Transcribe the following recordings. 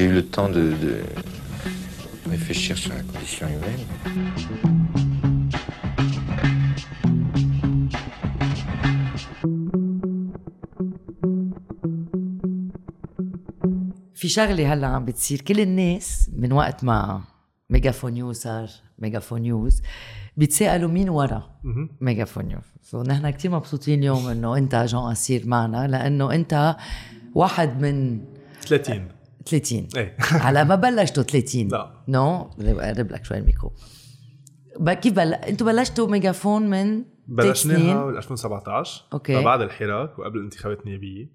J'ai eu le temps de, de réfléchir sur la condition humaine. في شغله هلا عم بتصير كل الناس من وقت ما ميجافون نيوز صار ميجافون نيوز بيتسالوا مين ورا ميجافون نيوز so نحن كثير مبسوطين اليوم إنه أنت جون اسير معنا لأنه أنت واحد من 30 30 إيه. على ما بلشتوا 30 لا. no? قرب لك شوي الميكرو. كيف بل... أنتوا بلشتوا ميجافون من بلشناها بال 2017 okay. بعد الحراك وقبل الانتخابات النيابيه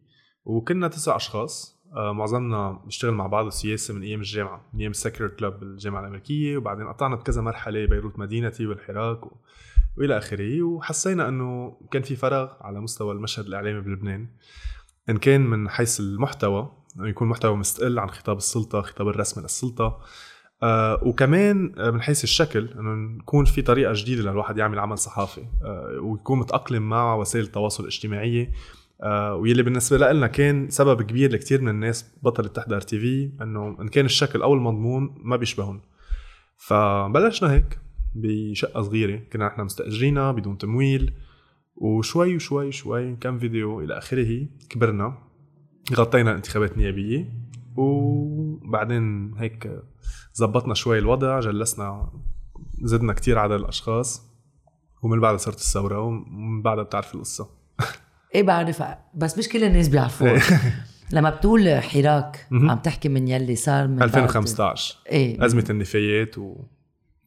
وكنا تسع أشخاص. آه، معظمنا بنشتغل مع بعض السياسة من أيام الجامعة. من أيام ال secular club بالجامعة الأمريكية. وبعدين قطعنا بكذا مرحلة بيروت مدينتي والحراك و... وإلى آخره. وحسينا إنه كان في فراغ على مستوى المشهد الإعلامي بلبنان. إن كان من حيث المحتوى يكون محتوى مستقل عن خطاب السلطة خطاب الرسمي للسلطه آه وكمان من حيث الشكل إنه نكون في طريقة جديدة للواحد يعمل عمل صحافي آه ويكون متأقلم مع وسائل التواصل الاجتماعي آه واللي بالنسبة لنا كان سبب كبير لكثير من الناس بطلت تحضر تي في إنه إن كان الشكل أو المضمون ما بيشبهن فبلشنا هيك بشقة صغيرة كنا نحن مستأجرينها بدون تمويل وشوي وشوي شوي كم فيديو إلى آخره كبرنا. غطينا الانتخابات النيابية وبعدين هيك زبطنا شوي الوضع جلسنا زدنا كتير عدد الأشخاص ومن بعدها صارت الثورة ومن بعدها بتعرف القصة. إيه بعرف. بس مش كل الناس بيعرفوها لما بتقول حراك. عم تحكي من يلي صار من بعد- 2015 إيه. أزمة النفايات و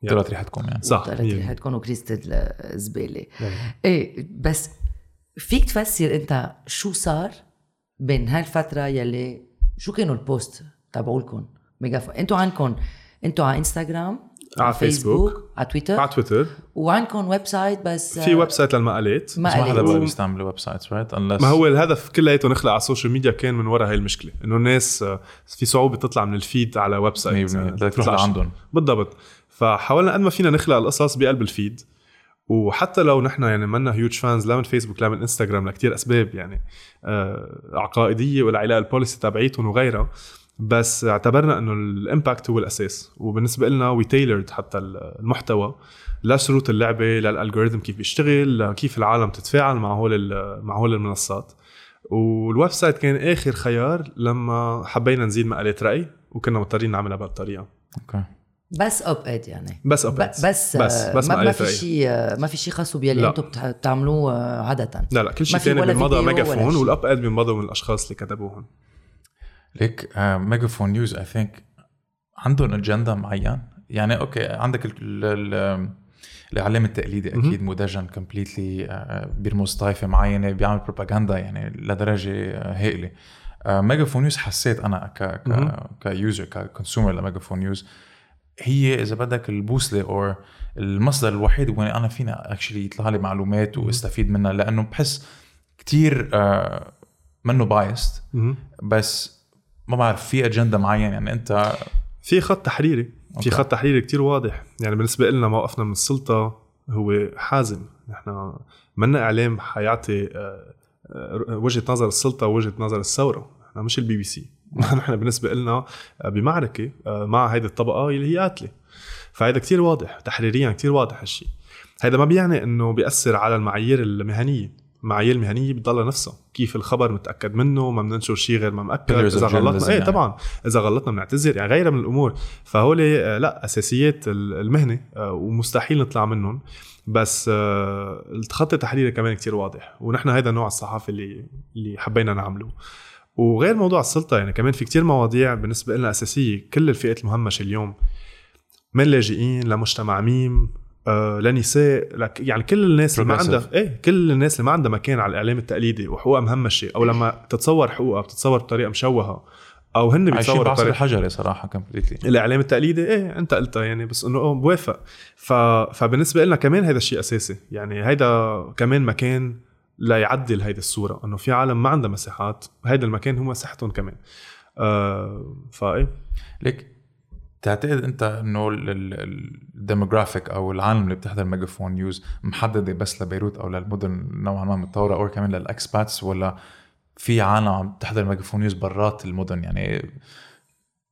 طلعت ريحتكم يعني. صح. طلعت. ريحتكم وكريزة الزبالة. إيه بس فيك تفسر أنت شو صار؟ بين هالفتره يلي شو كانوا ال posts تبعولكم ميجافون. أنتوا عندكم أنتوا على انستغرام على فيسبوك. على تويتر على تويتر وعندكم website بس في ويب سايت للمقالات ما حدا. بقى بيستعمل websites right ما هو الهدف كلياته نخلق على ال social media كان من وراء هاي المشكلة إنه الناس آه، في صعوبة تطلع من ال feed على website 100% آه، بدك تروح. لعندهم. بالضبط. فحاولنا قد ما فينا نخلق القصص بقلب ال feed وحتى لو نحن يعني منا huge fans لا من فيسبوك لا من انستغرام لكتير أسباب يعني آه عقائدية والعلاقه وال policy تبعيتهم وغيرها بس اعتبرنا إنه ال impact هو الأساس. وبالنسبة لنا we tailored حتى المحتوى لشروط اللعبة لل algorithm كيف بيشتغل كيف العالم تتفاعل مع هول مع هول المنصات. وال website كان آخر خيار لما حبينا نزيد مقالات رأي وكنا مضطرين نعملها بهالطريقة. okay. بس op-ed يعني بس ب- opinions. بس بس آه، بس ما, ما في. شيء ما في شيء خاص بيلي لا. أنتم بتعملوه آه، عادة لا لا كل شيء ثاني بينمضى ميجافون. وال op-ed بينمضوا من الأشخاص اللي كتبوهم ليك ميجافون نيوز I think عندهم اجنده معين يعني okay عندك ال ال الإعلام التقليدي أكيد مدجن completely بيرمز طائفه معينة بيعمل بروباغندا يعني لدرجة آه، هائلة ميجافون نيوز حسيت أنا ك. ك ك user ك consumer لميجافون نيوز هي إذا بدك البوصلة أو المصدر الوحيد وين أنا فينا actually يطلع لي معلومات وأستفيد منها لأنه بحس كتير آه، منه biased بس ما بعرف في اجنده معين يعني أنت في خط تحريري في okay. خط تحريري كتير واضح. يعني بالنسبة لنا موقفنا من السلطة هو حازم. نحن منا إعلام حيعطي آه، آه، وجهة نظر السلطة ووجهة نظر الثورة. نحن مش البي بي سي نحن بالنسبة لنا بمعركة آه، مع هيدي الطبقة اللي هي قاتلة. فهيدا كتير واضح تحريريا كتير واضح هالشيء هيدا ما بيعني إنه بيأثر على المعايير المهنية. المعايير المهنية بتضلها نفسها. كيف الخبر متأكد منه ما بننشر شيء غير ما مأكد إذا غلطنا. إيه يعني. طبعا. إذا غلطنا بنعتذر يعني غيرها من الأمور. فهول آه، لا أساسيات ال- المهنة آه، ومستحيل نطلع منهم. بس الخط التحريري كمان كتير واضح. ونحن هيدا نوع الصحافة اللي اللي حبينا نعمله. وغير موضوع السلطة يعني كمان في كتير مواضيع بالنسبة لنا أساسية كل الفئات المهمشة اليوم من لاجئين لمجتمع ميم آه لنساء لك يعني كل الناس اللي ما. عندها إيه كل الناس اللي ما عندها مكان على الإعلام التقليدي وحقوقها مهمشة أو لما تتصور حقوقها بتتصور بطريقة مشوهة أو هن عايشين بيتصوروا بعصر بطريقه الحجري صراحة completely الإعلام التقليدي إيه أنت قلتها يعني بس إنه بوافق ف... فبالنسبة لنا كمان هذا الشيء أساسي يعني هيدا كمان مكان ليعدل هيدي الصورة أنه في عالم ما عندها مساحات هيدا المكان هو مساحتهم كمان. آه فإيه؟ ليك تعتقد أنت إنه ال demographic أو العالم اللي بتحضر ميجافون نيوز محددة بس لبيروت أو للمدن نوعا ما متطورة أو كمان لل expats ولا في عالم عم تحضر ميجافون نيوز برات المدن يعني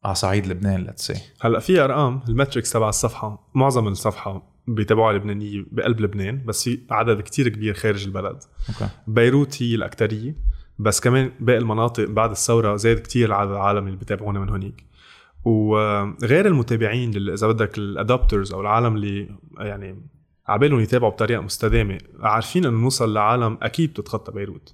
على صعيد لبنان let's say هلأ في أرقام ال metrics تبع الصفحة معظم الصفحة بيتابعوها لبنانية بقلب لبنان بس في عدد كتير كبير خارج البلد. okay. بيروت هي الاكثريه بس كمان باقي المناطق بعد الثورة زاد كتير عدد العالم اللي بيتابعونا من هونيك. وغير المتابعين إذا بدك ال adopters أو العالم اللي يعني عبالهم يتابعوا بطريقة مستدامة عارفين إنه نوصل لعالم أكيد بتتخطى بيروت.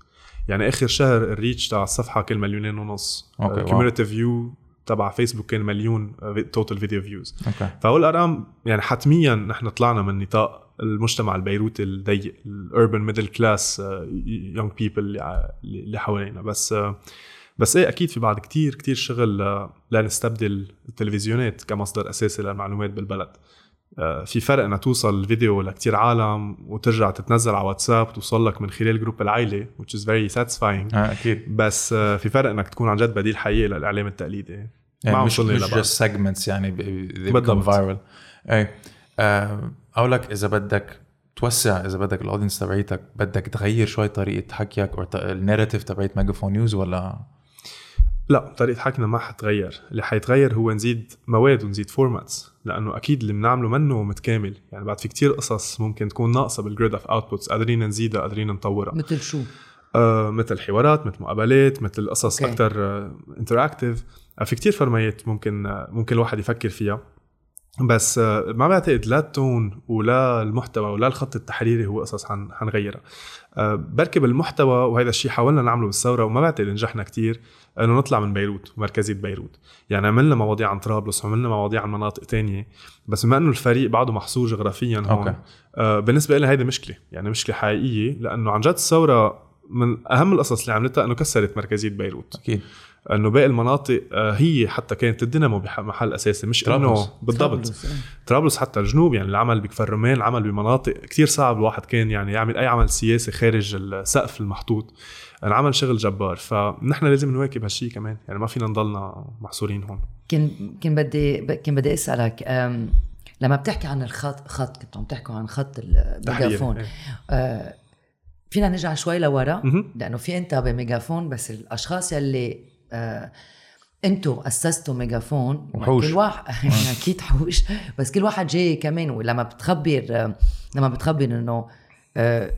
يعني آخر شهر ال reach تاع الصفحة كان مليونين ونص. okay،. community view تبع فيسبوك كان مليون total video views okay فهول الارقام يعني حتميا نحن طلعنا من نطاق المجتمع البيروتي الضيق ال urban middle class young people اللي حوالينا. بس آه، بس إيه أكيد في بعد كتير كتير شغل آه، لنستبدل التلفزيونات كمصدر أساسي للمعلومات بالبلد. في فرق انها توصل الفيديو لكتير عالم وترجع تتنزل على واتساب توصل لك من خلال group العائلة which is very satisfying. آه أكيد. بس آه، في فرق إنك تكون عن جد بديل حقيقي للإعلام التقليدي. ما يعني عم مش مش segments يعني بالضبط. viral أي آه، أو لك إذا بدك توسع إذا بدك ال audience تبعيتك بدك تغير شوي طريقة حكيك أو ال narrative تبعت Megaphone News ولا؟ لا طريقة حكينا ما حتغير. اللي حيتغير هو نزيد مواد ونزيد formats لأنه أكيد اللي بنعمله منه متكامل. يعني بعد في كتير قصص ممكن تكون ناقصة بال grid of outputs قادرين نزيدها قادرين نطورها. مثل شو؟ آه مثل حوارات مثل مقابلات مثل قصص أوكي. أكثر interactive آه في كتير formats ممكن آه ممكن الواحد يفكر فيها. بس آه ما بعتقد لا ال tone ولا المحتوى ولا الخط التحريري هو قصص حن حنغيرها. آه بركي بالمحتوى وهذا الشيء حاولنا نعمله بالثورة وما بعتقد نجحنا كتير. انه نطلع من بيروت مركزيه بيروت يعني عملنا مواضيع عن طرابلس وعملنا مواضيع عن مناطق تانية بس بما إنه الفريق بعده محصور جغرافيا هون أوكي. آه بالنسبة لي هيدي مشكلة يعني مشكلة حقيقية لأنه عن جد الثورة من أهم القصص اللي عملتها إنه كسرت مركزية بيروت أكيد إنه باقي المناطق آه، هي حتى كانت الدينامو بمحل أساسي مش إنه طرابلس. بالضبط طرابلس، إيه. طرابلس حتى الجنوب يعني العمل بكفر رمان العمل بمناطق كتير صعب الواحد كان يعني يعمل أي عمل سياسي خارج السقف المحطوط العمل شغل جبار فنحن لازم نواكب هالشيء كمان يعني ما فينا نضلنا محصورين هون كان كان بدي كان بدي أسألك لما بتحكي عن الخط خط كنتوا عم تحكوا عن خط الميجافون إيه. آه، فينا نرجع شوي لورا. لأنه في أنت بميجافون بس الأشخاص يلي آه أنتوا أسستوا ميجافون وحوش. كل واحد أكيد حوش بس كل واحد جاي كمان ولما بتخبر آه، لما بتخبر إنه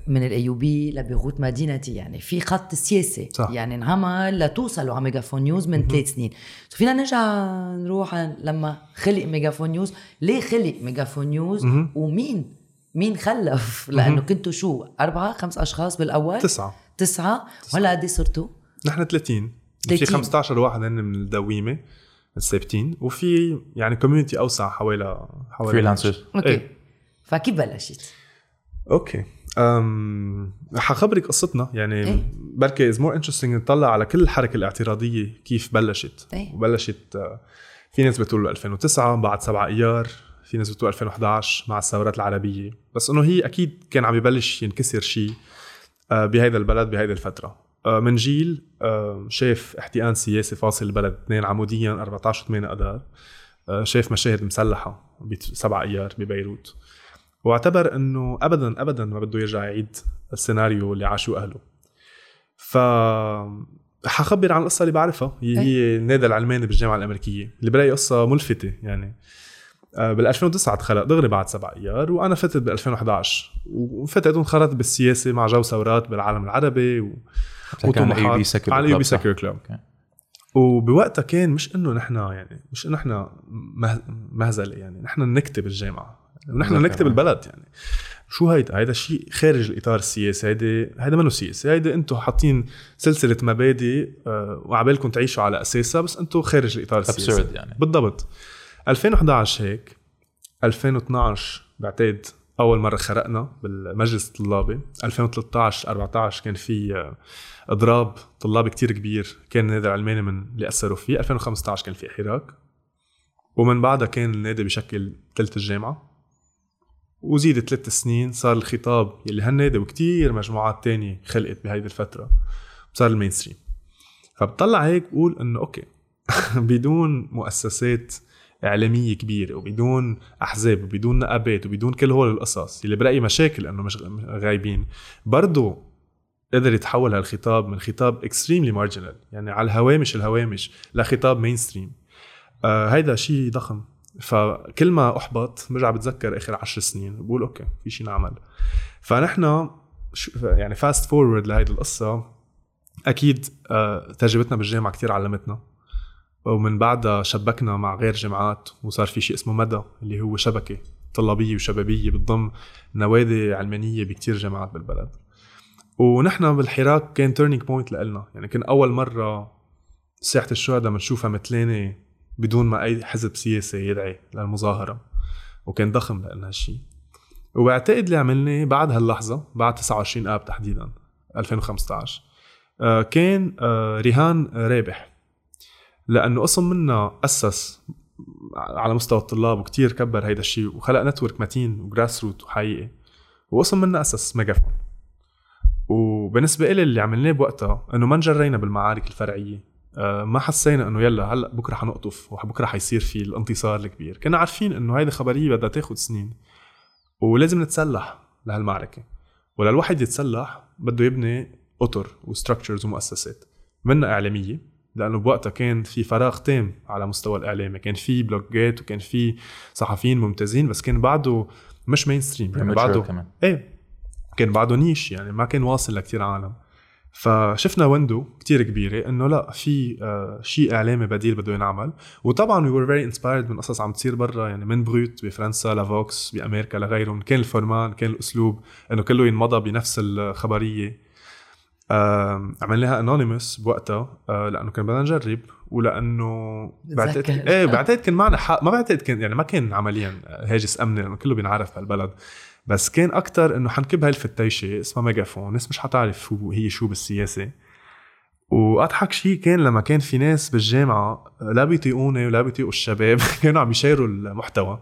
من ال AUB لبيروت مدينتي يعني في خط سياسي. صح. يعني انعمل لتوصلوا على Megaphone News من ثلاث سنين. so فينا نرجع نروح لما خلق Megaphone News. ليه خلق Megaphone News. ومين؟ مين خلق؟ لأنه كنتوا شو؟ أربعة؟ خمس أشخاص بالأول؟ تسعة. تسعة؟ ولا قد إيه صرتوا؟ نحن 30 في 30. 15 واحد هن من الدويمة الثابتين. وفي يعني community أوسع حوالي حوالي freelancers أوكي. إيه. فكيف بلشت؟ أوكي. حخبرك قصتنا يعني إيه. إيه؟ بركي is more interesting نطلع على كل الحركة الاعتراضية كيف بلشت إيه. وبلشت آه، في ناس بتقول 2009 بعد 7 أيار في ناس بتقول 2011 مع الثورات العربية بس إنه هي أكيد كان عم يبلش ينكسر شيء آه، بهيدا البلد بهيدي الفترة آه، من جيل شاف احتقان سياسي فاصل البلد اثنين عموديا 14 8 اذار شاف مشاهد مسلحة بسبع أيار ببيروت واعتبر إنه ابدا ابدا ما بده يرجع يعيد السيناريو اللي عاشوه أهله. ف حخبر عن القصة اللي بعرفها. هي, هي النادي العلماني بالجامعة الأمريكية. اللي برايي قصة ملفتة يعني. بال 2009 دخلت دغري بعد سبع أيار وأنا فتت بال 2011 وفتت وانخرطت بالسياسة مع جو ثورات بالعالم العربي و... كان AUB Secular Club. وبوقتها كان مش إنه نحن يعني مش إنه نحن مه- مهزلة يعني. نحن نكتة الجامعة. ونحن. نكتة البلد يعني. شو هيدا؟ هيدا شيء خارج الإطار السياسي هيدا هيدا منه سياسي؟ هيدا أنتم حاطين سلسلة مبادئ آه، وعبالكم تعيشوا على أساسها بس أنتم خارج الإطار السياسي. يعني. بالضبط. 2011 هيك 2012 بعتقد أول مرة خرقنا بالمجلس الطلابي. 2013 14 كان في آه، إضراب طلابي كتير كبير كان النادي العلماني من اللي أثروا فيه. 2015 كان في حراك. ومن بعدها كان النادي بشكل ثلث الجامعة. وزيد ثلاث سنين صار الخطاب يلي هالنادي وكتير مجموعات تانية خلقت بهيدي الفترة صار ال mainstream فبطلع هيك بقول إنه أوكي بدون مؤسسات إعلامية كبيرة وبدون أحزاب وبدون نقابات وبدون كل هول القصص اللي برأيي مشاكل إنه مش غايبين برضه قدر يتحول هالخطاب من خطاب extremely marginal يعني على الهوامش الهوامش لخطاب mainstream آه هيدا شيء ضخم. فكل ما أحبط برجع بتذكر آخر عشر سنين بقول أوكي في شيء نعمل. فنحن يعني fast forward لهيدي القصة أكيد آه تجربتنا بالجامعة كتير علمتنا. ومن بعدها شبكنا مع غير جامعات وصار في شيء اسمه مدى اللي هو شبكة طلابية وشبابية بتضم نوادي علمانية بكتير جامعات بالبلد. ونحن بالحراك كان turning point لنا يعني كان أول مرة ساحه الشهداء بنشوفها متلانه بدون ما أي حزب سياسي يدعي للمظاهرة. وكان ضخم لنا هالشيء وبعتقد اللي عملناه بعد هاللحظة بعد 29 آب تحديدا 2015 آه، كان آه، رهان رابح. لأنه قسم منا أسس على مستوى الطلاب وكتير كبر هيدا الشيء وخلق network متين و grassroot وحقيقي. وقسم منا أسس ميجافون وبالنسبة لي اللي عملناه بوقتها إنه ما انجرينا بالمعارك الفرعية. آه، ما حسينا إنه يلا هلأ بكرة حنقطف وبكرة حيصير في الانتصار الكبير. كنا عارفين إنه هيدي خبرية بدها تاخذ سنين ولازم نتسلح لهالمعركة. وللواحد يتسلح بده يبني أطر و structures ومؤسسات. منها إعلامية لأنه بوقتها كان في فراغ تام على مستوى الإعلامي. كان في بلوجات وكان في صحفيين ممتازين بس كان بعده مش mainstream يعني بعده كمان. إيه كان بعده niche. يعني ما كان واصل لكتير عالم. فشفنا window كتير كبيرة إنه لا في آه شيء إعلامي بديل بده ينعمل. وطبعا we were very inspired من قصص عم تصير برا يعني من Brut بفرنسا ل Vox بأمريكا لغيرهم. كان ال format كان الأسلوب إنه كله ينمضى بنفس الخبرية. عملناها anonymous بوقتها آه لأنه كان بدنا نجرب ولأنه بعتقد إيه بعتقد كان معنا حق ما بعتقد كان يعني ما كان عمليا هاجس أمني لأنه كله بينعرف بهالبلد. بس كان أكثر إنه حنكب هاي الفتيشة اسمها ميجافون الناس مش حتعرف هو هي شو بالسياسة. وأضحك شيء كان لما كان في ناس بالجامعة لا بيطيقوني ولا بيطيقوا الشباب كانوا عم يشيروا المحتوى.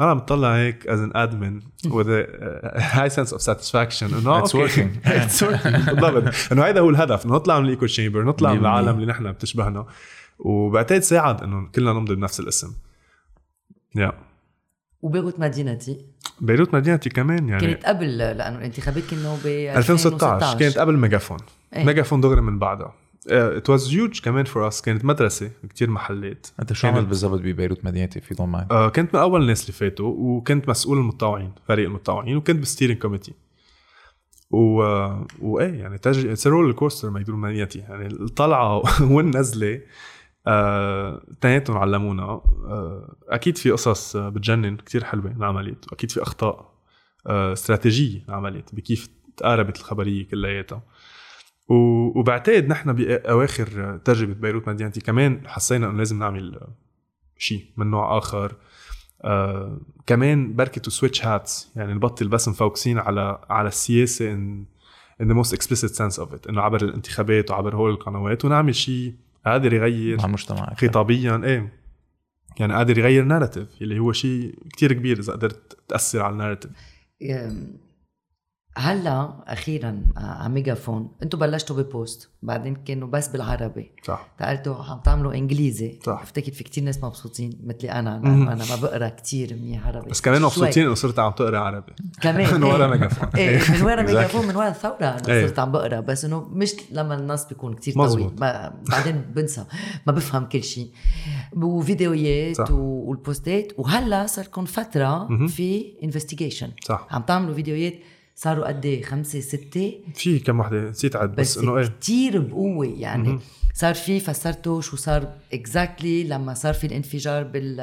أنا عم بطلع هيك as an admin with a high sense of satisfaction. إنه it's working it's working بالضبط. إنه هيدا هو الهدف إنه نطلع من ال echo chamber نطلع من العالم اللي نحن بتشبهنا. وبعتقد ساعد إنه كلنا نمضي بنفس الاسم. yeah yeah. وبيروت مدينتي. بيروت مدينتي كمان يعني كانت قبل لأنه الانتخابات كانوا ب 2016 كانت قبل ميجافون. إيه؟ ميجافون دغري من بعدها. it was huge كمان for us كانت مدرسة كتير محلات. أنت شو عملت بالضبط ببيروت مدينتي في ضم معي؟ uh, كنت من أول الناس اللي فاتوا وكنت مسؤول المتطوعين فريق المتطوعين وكنت بال steering committee و وإيه يعني تج... it's roller coaster بيروت مدينتي. يعني الطلعة والنزلة اثنيناتهم آه علمونا. آه أكيد في قصص بتجنن كتير حلوة انعملت وأكيد في أخطاء آه استراتيجية انعملت بكيف تقاربت الخبرية كلياتها. وبعتقد نحن بأواخر تجربة بيروت مدينتي كمان حسينا إنه لازم نعمل شيء من نوع آخر. آه كمان بركي to switch hats يعني نبطل بس مفوكسين على على السياسة in in the most explicit sense of it إنه عبر الانتخابات وعبر هول القنوات ونعمل شيء قادر يغير مع المجتمع خطابيا إيه. يعني قادر يغير narrative اللي هو شيء كتير كبير إذا قدرت تأثر على ال narrative هلا أخيرا آه، على ميجافون أنتم بلشتوا ب post بعدين كانوا بس بالعربي. صح. قلتوا عم تعملوا انجليزي. صح. افتكر في كتير ناس مبسوطين مثلي أنا أنا, أنا ما بقرأ كتير منيح عربي. بس كمان مبسوطين إنه صرت عم تقرأ عربي. كمان. من ورا ميجافون. إيه من ورا ميجافون من ورا الثورة أنا إيه. صرت عم بقرأ. بس إنه مش لما النص بيكون كتير طويل. بعدين بنسى. ما بفهم كل شيء. وفيديوهات والبوستات. وهلا صار لكم فترة في investigation صح. عم تعملوا فيديوهات صاروا قد إيه؟ خمسة ستة؟ في كم وحدة نسيت عد بس, بس إنه إيه. كثير بقوة يعني. م-م. صار في فسرته شو صار exactly exactly لما صار في الانفجار بال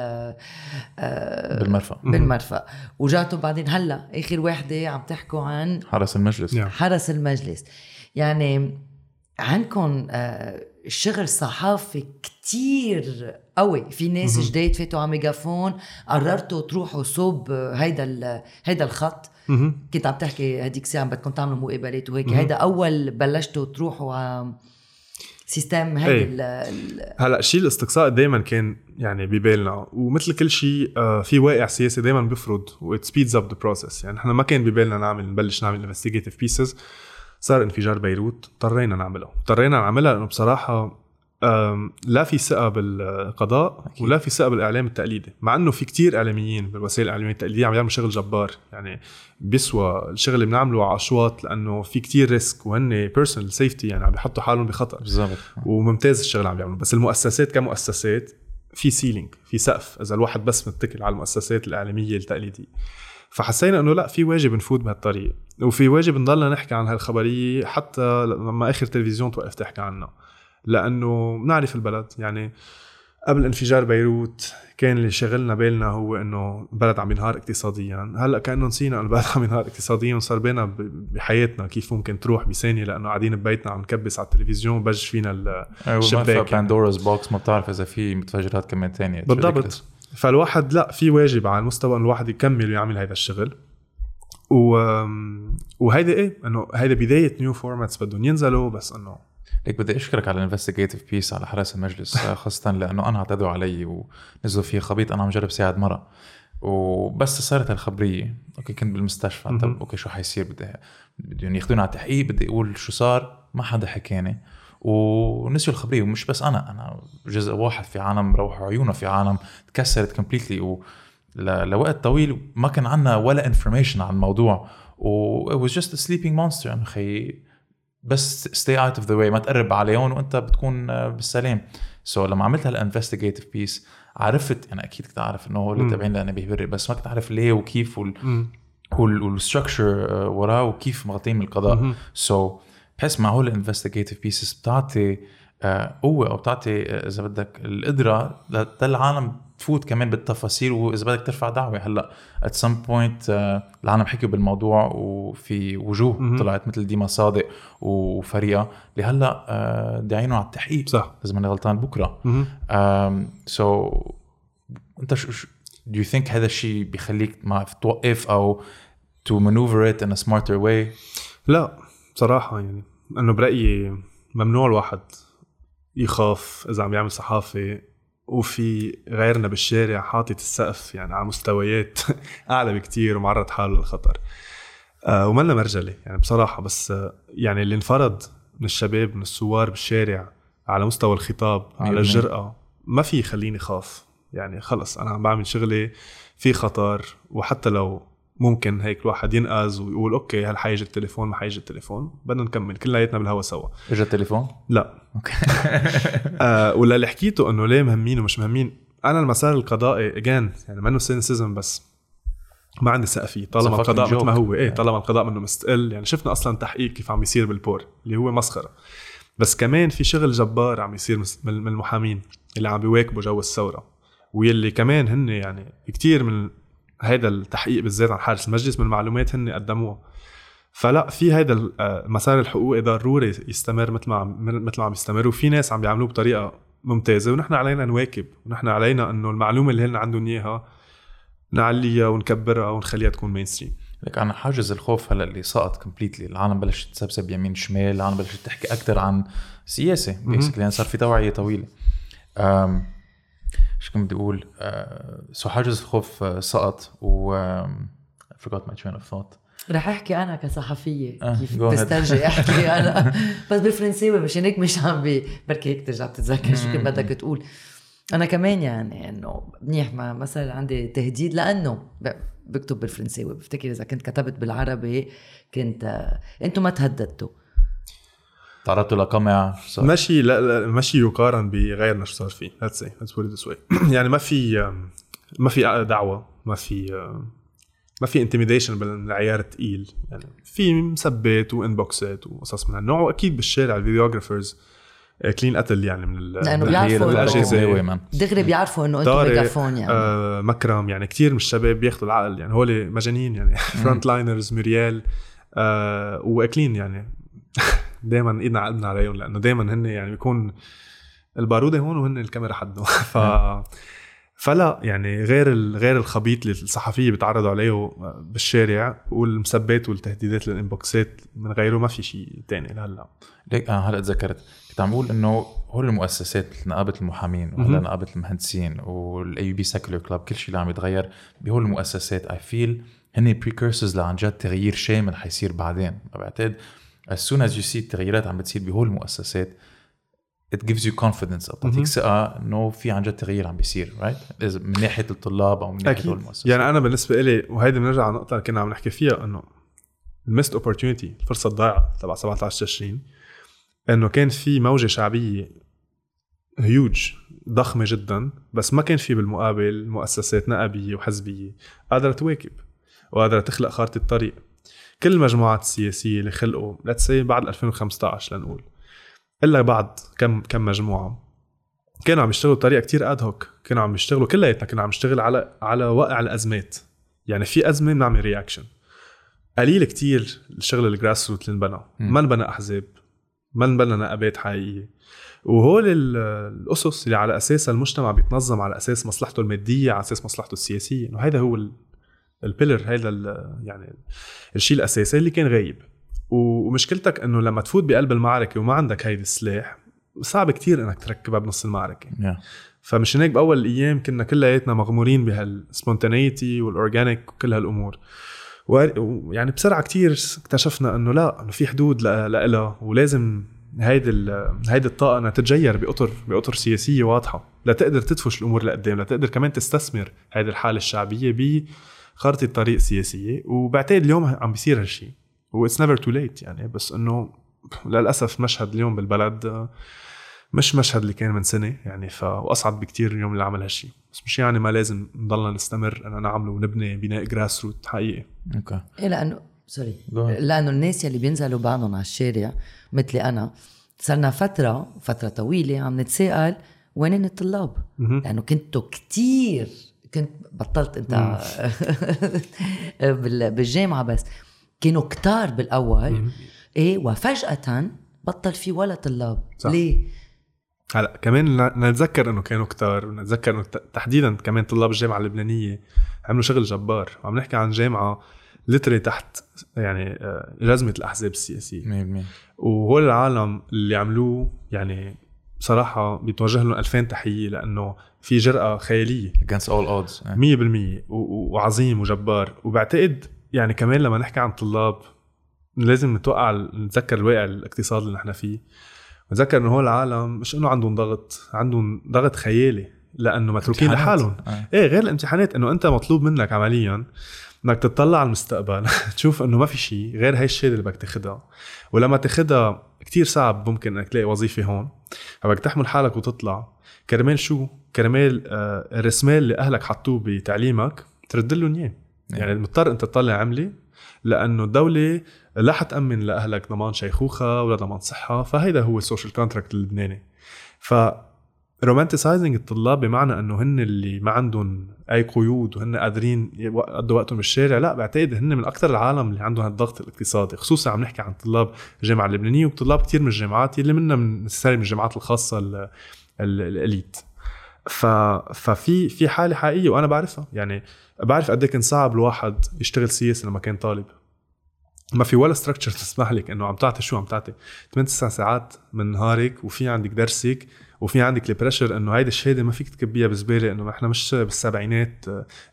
آه بالمرفأ. بالمرفأ. وجاتوا بعدين. هلأ آخر وحدة عم تحكوا عن حرس المجلس. حرس المجلس. يعني عندكم آه الشغل الصحافي كتير قوي. في ناس جداد فاتوا على ميجافون قررتوا تروحوا صوب هيدا هيدا الخط. كنت عم تحكي هديك الساعة بدكم تعملوا مقابلات وهيك. هيدا أول بلشتوا تروحوا على system هيدا إيه. هلأ شيء الاستقصاء دائما كان يعني ببالنا. ومثل كل شيء آه، في واقع سياسي دائما بيفرض و it speeds up the process يعني إحنا ما كان ببالنا نعمل نبلش نعمل investigative pieces صار انفجار بيروت اضطرينا نعملها اضطرينا نعملها لأنه بصراحة لا في ثقة بالقضاء أكيد. ولا في ثقة بالإعلام التقليدي مع إنه في كتير إعلاميين بالوسائل الإعلامية التقليدية عم يعملوا شغل جبار. يعني بيسوى الشغل اللي بنعمله على أشواط لأنه في كتير risk وهن personal safety يعني عم بيحطوا حالهم بخطر. بالضبط. وممتاز الشغل عم بيعملوا بس المؤسسات كمؤسسات في ceiling في سقف. إذا الواحد بس متكل على المؤسسات الإعلامية التقليدية. فحسينا إنه لا في واجب نفوت بهالطريق وفي واجب نضلنا نحكي عن هالخبرية حتى لما آخر تلفزيون توقف تحكي عنها لأنه بنعرف البلد يعني قبل انفجار بيروت كان اللي شغلنا بالنا هو إنه البلد عم ينهار اقتصاديا هلأ كأنه نسينا إنه البلد عم ينهار اقتصاديا وصار بينا بحياتنا كيف ممكن تروح بثانية لأنه قاعدين ببيتنا عم نكبس على التلفزيون بيفج فينا الشباك. Pandora's box ما بتعرف إذا في متفجرات كمان ثانية. بالضبط. فالواحد لا في واجب على المستوى إنه الواحد يكمل ويعمل هذا الشغل. و وهيدا إيه إنه هيدا بداية new formats بدهم ينزلوا بس إنه ليك بدي أشكرك على ال investigative piece على حرس المجلس خاصة لأنه أنا اعتدوا علي ونزلوا فيه خبيط أنا عم جرب ساعد مرة. وبس صارت الخبرية. okay كنت بالمستشفى. طب okay شو حيصير؟ بدي بدهم ياخذوني على التحقيق بدي أقول شو صار. ما حدا حكاني. ونسيوا الخبرية ومش بس أنا أنا جزء واحد في عالم راحوا عيونه في عالم تكسرت completely و لوقت طويل ما كان عندنا ولا information عن الموضوع. و it was just a sleeping monster يعني خي بس stay out of the way ما تقرب عليهم وأنت بتكون بالسلام. so so, لما عملت هال investigative piece عرفت يعني أكيد كنت أعرف إنه هو اللي تابعين لنبيه بري بس ما كنت أعرف ليه وكيف وال وال structure وراه وكيف مغطين من القضاء. so so, بحس مع هول ال investigative pieces بتعطي آه، قوة أو بتعطي آه، إذا بدك القدرة للعالم تفوت كمان بالتفاصيل وإذا بدك ترفع دعوة. هلأ at some point العالم حكوا بالموضوع وفي وجوه م-م. طلعت مثل ديما صادق وفريقها اللي هلأ آه، داعينهم على التحقيق. صح. اذا ماني غلطان بكرة. so so, أنت شو do you think هذا الشيء بيخليك ما توقف أو to maneuver it in a smarter way لا بصراحة يعني انه برأيي ممنوع الواحد يخاف إذا عم يعمل صحافة وفي غيرنا بالشارع حاطط السقف يعني على مستويات أعلى بكتير ومعرض حاله للخطر. آه ومنا مرجلة يعني بصراحة بس آه يعني اللي انفرض من الشباب من الثوار بالشارع على مستوى الخطاب على الجرأة ما في يخليني خاف. يعني خلص أنا عم بعمل شغلي في خطر وحتى لو ممكن هيك الواحد ينقذ ويقول okay هل حيجي التليفون ما حيجي التليفون بدنا نكمل كلياتنا بالهوا سوا. اجى التليفون؟ لا. okay. آه ولا اللي حكيته إنه ليه مهمين ومش مهمين أنا المسار القضائي again يعني منه cynicism بس ما عندي ثقه فيه طالما القضاء مثل ما هو. إيه طالما القضاء منه مستقل يعني شفنا أصلا تحقيق كيف عم يصير بالبور اللي هو مسخرة. بس كمان في شغل جبار عم يصير من المحامين اللي عم بيواكبوا جو الثورة واللي كمان هن يعني كتير من هيدا التحقيق بالذات عن حرس المجلس من المعلومات هن قدموها. فلا في هيدا المسار آه، الحقوقي ضروري يستمر مثل ما عم مثل ما عم يستمر وفي ناس عم بيعملوه بطريقة ممتازة ونحن علينا نواكب ونحن علينا إنه المعلومة اللي هن عندهم إياها نعليها ونكبرها ونخليها تكون mainstream لك أنا حاجز الخوف هلأ اللي سقط completely العالم بلشت تسب سب يمين شمال العالم بلشت تحكي أكثر عن سياسة basically صار في توعية طويلة. شو كنت بدي أقول؟ so حاجز الخوف سقط؟ و forgot my train of thought. رح أحكي أنا كصحفية. آه كيف بسترجي أحكي أنا؟ بس بالفرنساوي مشان هيك مش عم بي بركي هيك ترجع تتذكر شو كنت بدك تقول. أنا كمان يعني إنه منيح ما مثلا عندي تهديد لأنه بكتب بالفرنساوي بفتكر إذا كنت كتبت بالعربي كنت آه، أنتم ما تهددتوا. تعرضتوا لقمع ماشي لا, لا ماشي يقارن بغيرنا شو صار فيه. let's say let's put this way يعني ما في ما في دعوة ما في ما في intimidation بالعيار الثقيل يعني في مسبات و inboxات وقصص من هالنوع وأكيد بالشارع ال videographers كلين قتل يعني من لأنه بيعرفوا الأجهزة. دغري بيعرفوا إنه أنتم ميغافون يعني. آه مكرم. يعني كثير من الشباب بياخذوا العقل. يعني هول مجانين يعني. front liners معي real آه واكلين يعني. دائما إيدنا عقدنا عليهم لأنه دائما هن يعني بيكون البارودة هون وهن الكاميرا حدهم ف فلا يعني غير غير الخبيط اللي الصحفية بيتعرضوا عليه بالشارع والمسبات والتهديدات لل inboxات من غيره ما في شيء ثاني لهلأ. ليك أنا هلأ تذكرت. كنت عم بقول إنه هول المؤسسات نقابة المحامين وهلأ نقابة المهندسين والاي بي secular club كل شيء اللي عم يتغير بهول المؤسسات I feel هن precursors لعن جد تغيير شامل حيصير بعدين. بعتقد as soon as you see التغييرات عم بتصير بهول المؤسسات it gives you confidence. أو بتعطيك ثقه إنه في عن جد تغيير عم بيصير right right? من ناحية الطلاب أو من ناحية هول المؤسسات. يعني أنا بالنسبة لي وهيدي بنرجع على النقطة اللي كنا عم نحكي فيها إنه ال missed opportunity الفرصه الضائعه تبع 17 تشرين إنه كان في موجة شعبية هيوج ضخمة جدا بس ما كان في بالمقابل مؤسسات نقابيه وحزبية. قادرة تواكب وقادرة تخلق خارطة طريق. كل المجموعات السياسيه اللي خلقوا let's say بعد 2015 لنقول إلا بعد كم كم مجموعة. كانوا عم يشتغلوا بطريقة كتير ad hoc كانوا عم يشتغلوا كلياتنا كنا عم نشتغل على على وقع الأزمات. يعني في أزمة بنعمل reaction قليل كتير الشغل ال grassroot اللي انبنى. ما انبنى أحزاب. ما انبنى نقابات حقيقية. وهول الأسس اللي على أساسها المجتمع بيتنظم على أساس مصلحته المادية على أساس مصلحته السياسية. إنه هذا هو ال pillar هذا يعني الشيء الأساسي اللي كان غايب. ومشكلتك إنه لما تفوت بقلب المعركة وما عندك هيدي السلاح صعب كتير إنك تركبها بنص المعركة. Yeah. فمشان هيك بأول الأيام كنا كلياتنا مغمورين بهال spontaneity وال organic وكل هالأمور. ويعني بسرعة كتير اكتشفنا إنه لا إنه في حدود لها ولازم هيدي هيدي الطاقة إنها تتجير باطر بأطر سياسية واضحة. لتقدر تدفش الأمور لقدام لتقدر كمان تستثمر هيدي الحالة الشعبية بخارطه طريق سياسية وبعتقد اليوم عم بيصير هالشيء و it's never too late يعني بس إنه للأسف مشهد اليوم بالبلد مش مشهد اللي كان من سنة يعني ف وأصعب بكتير اليوم اللي عمل هالشيء بس مش يعني ما لازم نضلنا نستمر اننا نعمله ونبني بناء grassroot حقيقي. Okay. إيه لأنه sorry لأنه الناس يلي بينزلوا بعضهم على الشارع مثلي أنا صرنا فترة فترة طويلة عم نتساءل وين الطلاب؟ لأنه كنتوا كتير كنت بطلت انت بالجامعة بس. كانوا كتار بالأول. إيه وفجأة بطل في ولا طلاب. صح. ليه؟ هلا كمان نتذكر إنه كانوا كتار ونتذكر إنه تحديدا كمان طلاب الجامعة اللبنانية عملوا شغل جبار. وعم نحكي عن جامعة لتري تحت يعني جزمة آه، الأحزاب السياسية. 100% وهول العالم اللي عملوه يعني بصراحة بيتوجه لهم ألفين تحية لأنه في جرأة خيالية. Against all odds. 100% وعظيم وجبار. وبعتقد يعني كمان لما نحكي عن طلاب لازم نتوقع نتذكر الواقع الاقتصادي اللي نحن فيه. نتذكر إنه هول العالم مش إنه عندهم ضغط عندهم ضغط خيالي لأنه متروكين لحالهم. آه. إيه غير الامتحانات إنه أنت مطلوب منك عمليا إنك تطلع على المستقبل. تشوف إنه ما في شيء غير هاي الشهاده اللي بدك تاخذها ولما تاخذها كتير صعب ممكن إنك تلاقي وظيفة هون فبدك تحمل حالك وتطلع كرمال شو؟ كرمال آه الرسمال اللي أهلك حطوه بتعليمك ترد لهم إياه نعم. يعني مضطر أنت تطلع عملي لأنه الدولة لا حتأمن لأهلك ضمان شيخوخة ولا ضمان صحة فهيدا هو ال social contract اللبناني ف romanticizing الطلاب بمعنى إنه هن اللي ما عندهم أي قيود وهن قادرين يقضوا وقتهم بالشارع لا بعتقد هن من أكثر العالم اللي عندهم هالضغط الاقتصادي خصوصا عم نحكي عن طلاب الجامعة اللبنانية وطلاب كثير من الجامعات اللي منها من من الجامعات الخاصة ال elite. ف... ففي في حالة حقيقية وأنا بعرفها يعني بعرف قد إيه كان صعب الواحد يشتغل سياسي لما كان طالب. ما في ولا structure تسمح لك إنه عم تعطي شو عم تعطي. 8 9 ساعات من نهارك وفي عندك درسك وفي عندك ال pressure إنه هيدي الشهادة ما فيك تكبيها بزباله إنه نحن مش بالسبعينات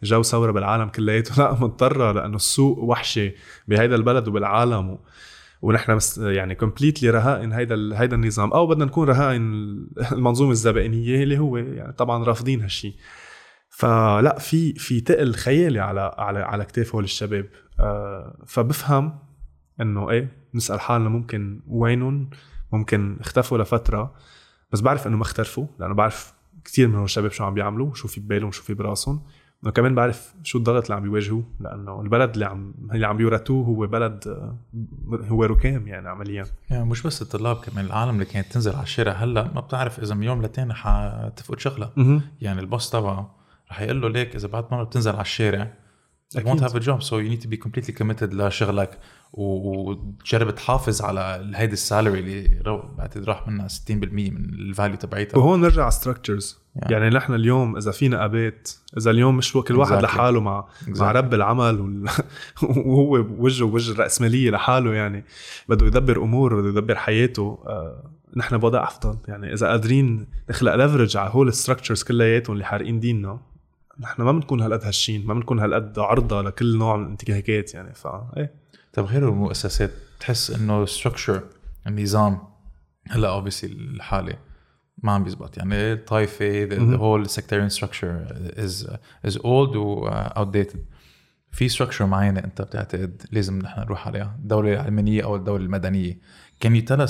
جو ثورة بالعالم كلياته. لا مضطره لأنه السوق وحشة بهيدا البلد وبالعالم. و... ونحن يعني completely رهائن هيدا هيدا النظام. أو بدنا نكون رهائن المنظومة الزبائنية اللي هو يعني طبعا رافضين هالشيء فلا في في تقل خيالي على على على كتاف هول الشباب. آه فبفهم إنه إيه نسأل حالنا ممكن وينهم؟ ممكن اختفوا لفترة. بس بعرف انه ما اختلفوا لأنه بعرف كثير من الشباب شو عم بيعملوا شو في ببالهم شو في براسهم. وكمان بعرف شو الضغط اللي عم بيواجهوه لأنه البلد اللي عم اللي عم بيورثوه هو بلد هو ركام يعني عمليا. يعني مش بس الطلاب كمان العالم اللي كانت تنزل على الشارع هلأ ما بتعرف إذا من يوم لتاني حتفقد شغلها. يعني ال boss تبعه رح يقول له ليك إذا بعد مرة بتنزل على الشارع you won't have a job so you need to be completely committed لشغلك. وتجرب تحافظ على هيدي ال salary اللي بعتقد راح منها 60% من ال value تبعيتها. وهون نرجع على structures يعني. يعني نحن اليوم إذا فينا ابات إذا اليوم مش كل واحد exactly. لحاله مع exactly. مع رب العمل وال... وهو وجهه وجه الرأسمالية لحاله يعني. بده يدبر امور بده يدبر حياته. آه نحن بوضع أفضل. يعني إذا قادرين نخلق leverage على هول ال structures كلياتهم اللي حارقين ديننا نحن ما بنكون هالقد هالشين ما بنكون هالقد عرضة لكل نوع من الانتهاكات يعني. فا إيه. طيب غير المؤسسات تحس إنه structure النظام هلأ obviously الحالي ما عم بيزبط. يعني الطائفه the whole sectarian structure is is old و outdated. في structure معينة أنت بتعتقد لازم نحن نروح عليها؟ الدولة العلمانية أو الدولة المدنية؟ can you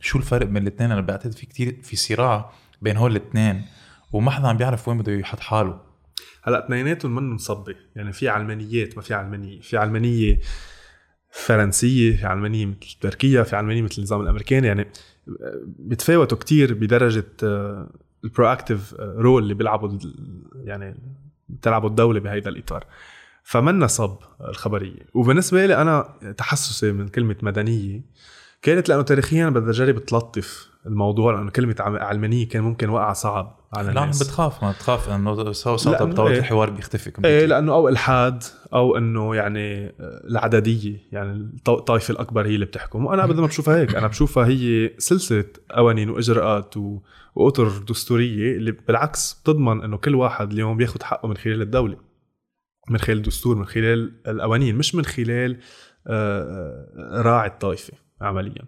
show الفرق بين الاثنين؟ أنا بعتقد في كتير في صراع بين هول الاثنين وما حدا عم بيعرف وين بده يحط حاله. هلأ اثنيناتهم منهم مصبي يعني في علمانيات ما في علمانية. في علمانية فرنسية في علمانيه مثل تركيا في علمانيه مثل النظام الأمريكاني يعني بتفاوتوا كتير بدرجة ال proactive role اللي بيلعبوا يعني بتلعبوا الدولة بهذا الإطار. فمنا صب الخبرية؟ وبالنسبة لي أنا تحسسي من كلمة مدنية كانت لأنه تاريخيا بدي أجرب تلطف الموضوع لأنه كلمة علمانية كان ممكن وقع صعب. على لا الناس. بتخاف ما بتخاف انه صوت بطاوله إيه. الحوار بيختفي إيه لأنه أو إلحاد أو إنه يعني العددية يعني الطائفة الأكبر هي اللي بتحكم. وأنا ابدا ما بشوفها هيك. أنا بشوفها هي سلسلة قوانين وإجراءات و... وأطر دستورية اللي بالعكس بتضمن إنه كل واحد اليوم بياخذ حقه من خلال الدولة من خلال الدستور من خلال القوانين مش من خلال آه، آه، راعي الطائفة عمليا.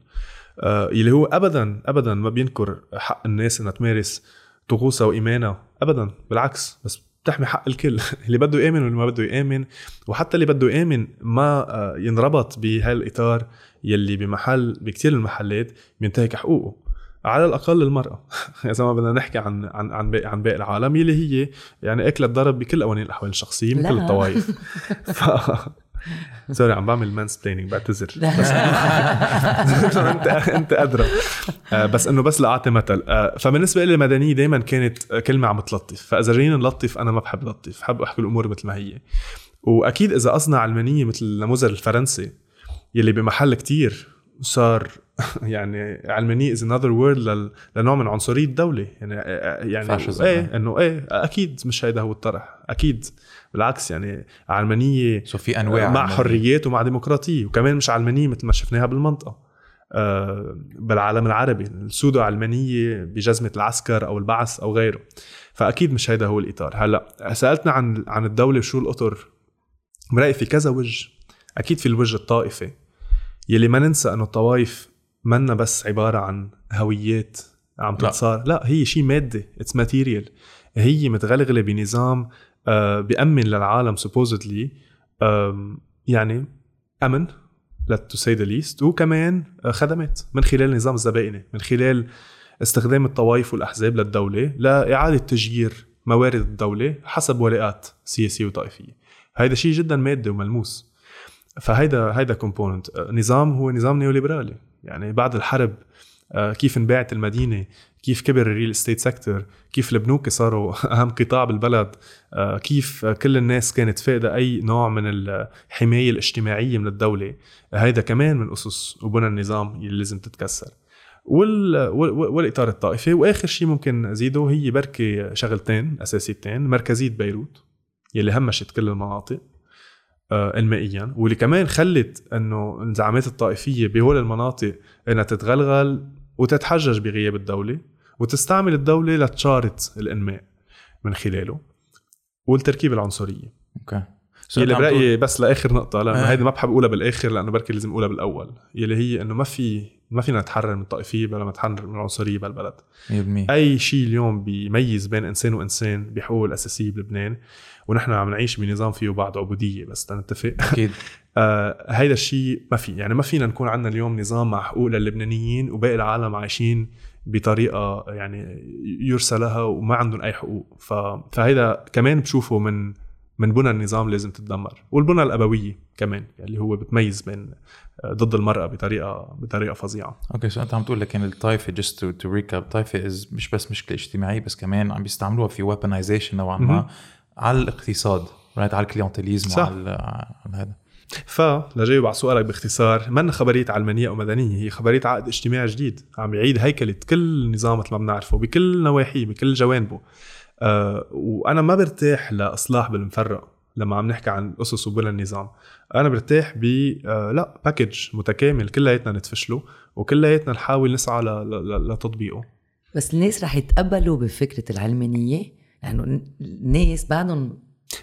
آه، اللي هو ابدا ابدا ما بينكر حق الناس إنها تمارس طقوسها وايمانها ابدا بالعكس بس بتحمي حق الكل. اللي بده يامن واللي ما بده يامن وحتى اللي بده يامن ما ينربط بهالاطار يلي بمحل بكثير من المحلات بينتهك حقوقه. على الأقل المرأة. اذا ما بدنا نحكي عن عن عن باقي عن باقي العالم اللي هي يعني أكلت ضرب بكل قوانين الأحوال الشخصية من كل الطوائف. ف... sorry عم بعمل mansplaining بعتذر بس انت أنت أدرى. آه، بس إنه بس لأعطي مثل. آه، فبالنسبة لي المدنية دائما كانت كلمة عم تلطف. فإذا جايين نلطف أنا ما بحب لطف. بحب أحكي الأمور مثل ما هي. وأكيد إذا قصنا علمانيه مثل النموذج الفرنسي يلي بمحل كتير صار يعني علمانيه is another word لنوع من عنصرية الدولة. يعني يعني إيه إنه إيه أكيد مش هيدا هو الطرح. أكيد. بالعكس يعني علمانية سو في أنواع مع علمانية. حريات ومع ديمقراطية وكمان مش علمانية مثل ما شفناها بالمنطقة. آه، بالعالم العربي السودو علمانية بجزمة العسكر أو البعث أو غيره. فأكيد مش هيدا هو الإطار. هلأ سألتنا عن عن الدولة وشو الأطر؟ برايي في كذا وجه. أكيد في الوجه الطائفي. يلي ما ننسى إنه الطوائف منا بس عبارة عن هويات عم تتصار. لا, لا هي شيء مادي it's material هي متغلغلة بنظام بيأمن للعالم supposedly يعني أمن to say the least وكمان آه، خدمات من خلال النظام الزبائني من خلال استخدام الطوائف والأحزاب للدولة لإعادة تجيير موارد الدولة حسب ولاءات سياسية وطائفية. هذا شيء جدا مادي وملموس. فهيدا هيدا component آه، نظام هو نظام نيوليبرالي. يعني بعد الحرب آه، كيف انباعت المدينة كيف كبر ال real estate sector كيف البنوك صاروا أهم قطاع بالبلد آه، كيف كل الناس كانت فاقده أي نوع من الحماية الاجتماعية من الدولة. هيدا كمان من أسس وبنى النظام اللي لازم تتكسر. وال... والإطار الطائفي وآخر شيء ممكن أزيده هي بركي شغلتين أساسيتين مركزية بيروت يلي همشت كل المناطق آه، انمائيا واللي كمان خلت إنه الزعامات الطائفية بهول المناطق إنها تتغلغل وتتحجج بغياب الدولة. وتستعمل الدولة لتشارط الإنماء من خلاله والتركيبة العنصرية. أوكي. يلي برايي بس لآخر نقطة لأنه آه. هيدي ما بحب أقولها بالآخر لأنه بركي لازم أقولها بالأول. يلي هي إنه ما في ما فينا نتحرر من الطائفية بلا ما نتحرر من العنصرية بالبلد. 100% أي شيء اليوم بيميز بين إنسان وإنسان بحقوقه الأساسية بلبنان ونحن عم نعيش بنظام فيه بعض عبودية بس تنتفق. أكيد. آه هيدا الشيء ما في. يعني ما فينا نكون عندنا اليوم نظام مع حقوق للبنانيين وباقي العالم عايشين بطريقة يعني يرثى لها وما عندهم أي حقوق. فهيدا كمان بشوفه من من بنى النظام لازم تتدمر. والبنى الأبوية كمان يعني اللي هو بتميز بين آه، ضد المرأة بطريقه بطريقة فظيعة. okay so انت عم تقول لكن الطائفة just to recap الطائفه is مش بس مشكلة اجتماعية بس كمان عم بيستعملوها في weaponization نوعا ما على الاقتصاد right على ال clientelism وعلى على هذا. فلجاوب على سؤالك باختصار منا خبرية علمانية أو مدنية؟ هي خبرية عقد اجتماعي جديد عم يعيد هيكلة كل نظام مثل ما بنعرفه بكل نواحيه بكل جوانبه. أه وأنا ما برتاح لإصلاح بالمفرق لما عم نحكي عن أسس وبنى النظام. أنا برتاح ب أه لا package متكامل كلياتنا نتفشله وكلياتنا نحاول نسعى لتطبيقه. بس الناس رح يتقبلوا بفكرة العلمانية لأنه الناس بعدهم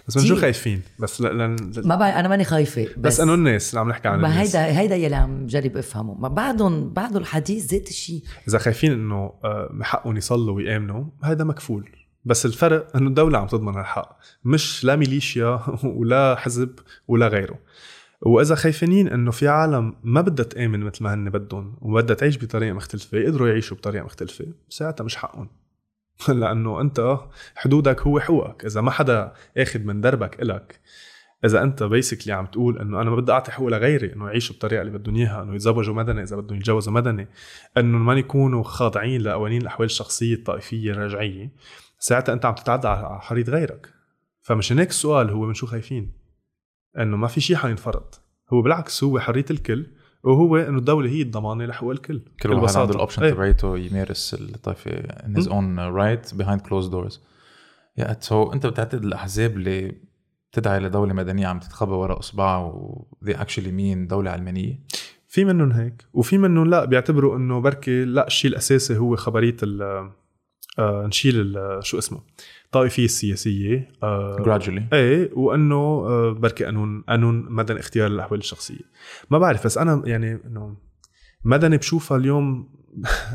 بس من شو خايفين. بس ل... ل... ما بعرف أنا ماني خايفة بس, بس انه الناس اللي عم نحكي عن ما هيدا هيدا يلي عم جرب أفهمه. ما بعدهم بعده الحديث ذات الشيء إذا خايفين إنه آه، حقهم يصلوا ويآمنوا هيدا مكفول. بس الفرق إنه الدولة عم تضمن الحق مش لا ميليشيا ولا حزب ولا غيره. وإذا خايفين إنه في عالم ما بدها تآمن مثل ما هن بدهم وبدها تعيش بطريقة مختلفة يقدروا يعيشوا بطريقة مختلفة ساعتها مش حقهم. لأنه أنت حدودك هو حقوقك. إذا ما حدا اخذ من دربك إلك إذا أنت basically عم تقول إنه أنا ما بدي أعطي حقوق لغيري إنه يعيشوا بالطريقة اللي بدهم إياها إنه يتزوجوا مدني إذا بدهم يتجوزوا مدني إنه ما يكونوا خاضعين لقوانين الأحوال الشخصية الطائفية الرجعية ساعتها أنت عم تتعدى على حرية غيرك. فمشان هيك السؤال هو من شو خايفين؟ إنه ما في شيء حينفرض هو بالعكس هو حرية الكل وهو إنه الدولة هي الضمانة لحقوق الكل. كل واحد عنده ال option إيه. تبعيته يمارس الطائفة in his own right behind closed doors. يا سو أنت بتعتقد الأحزاب اللي بتدعي لدولة مدنية عم تتخبى وراء اصبعها و they actually mean دولة علمانية؟ في منهم هيك وفي منهم لا بيعتبروا إنه بركي لا الشيء الأساسي هو خبرية ال آه نشيل ال- شو اسمه؟ الطائفيه السياسيه آه gradually. إيه وأنه آه، بركي قانون قانون مدني اختيار الاحوال الشخصية. ما بعرف بس أنا يعني إنه مدني بشوفها اليوم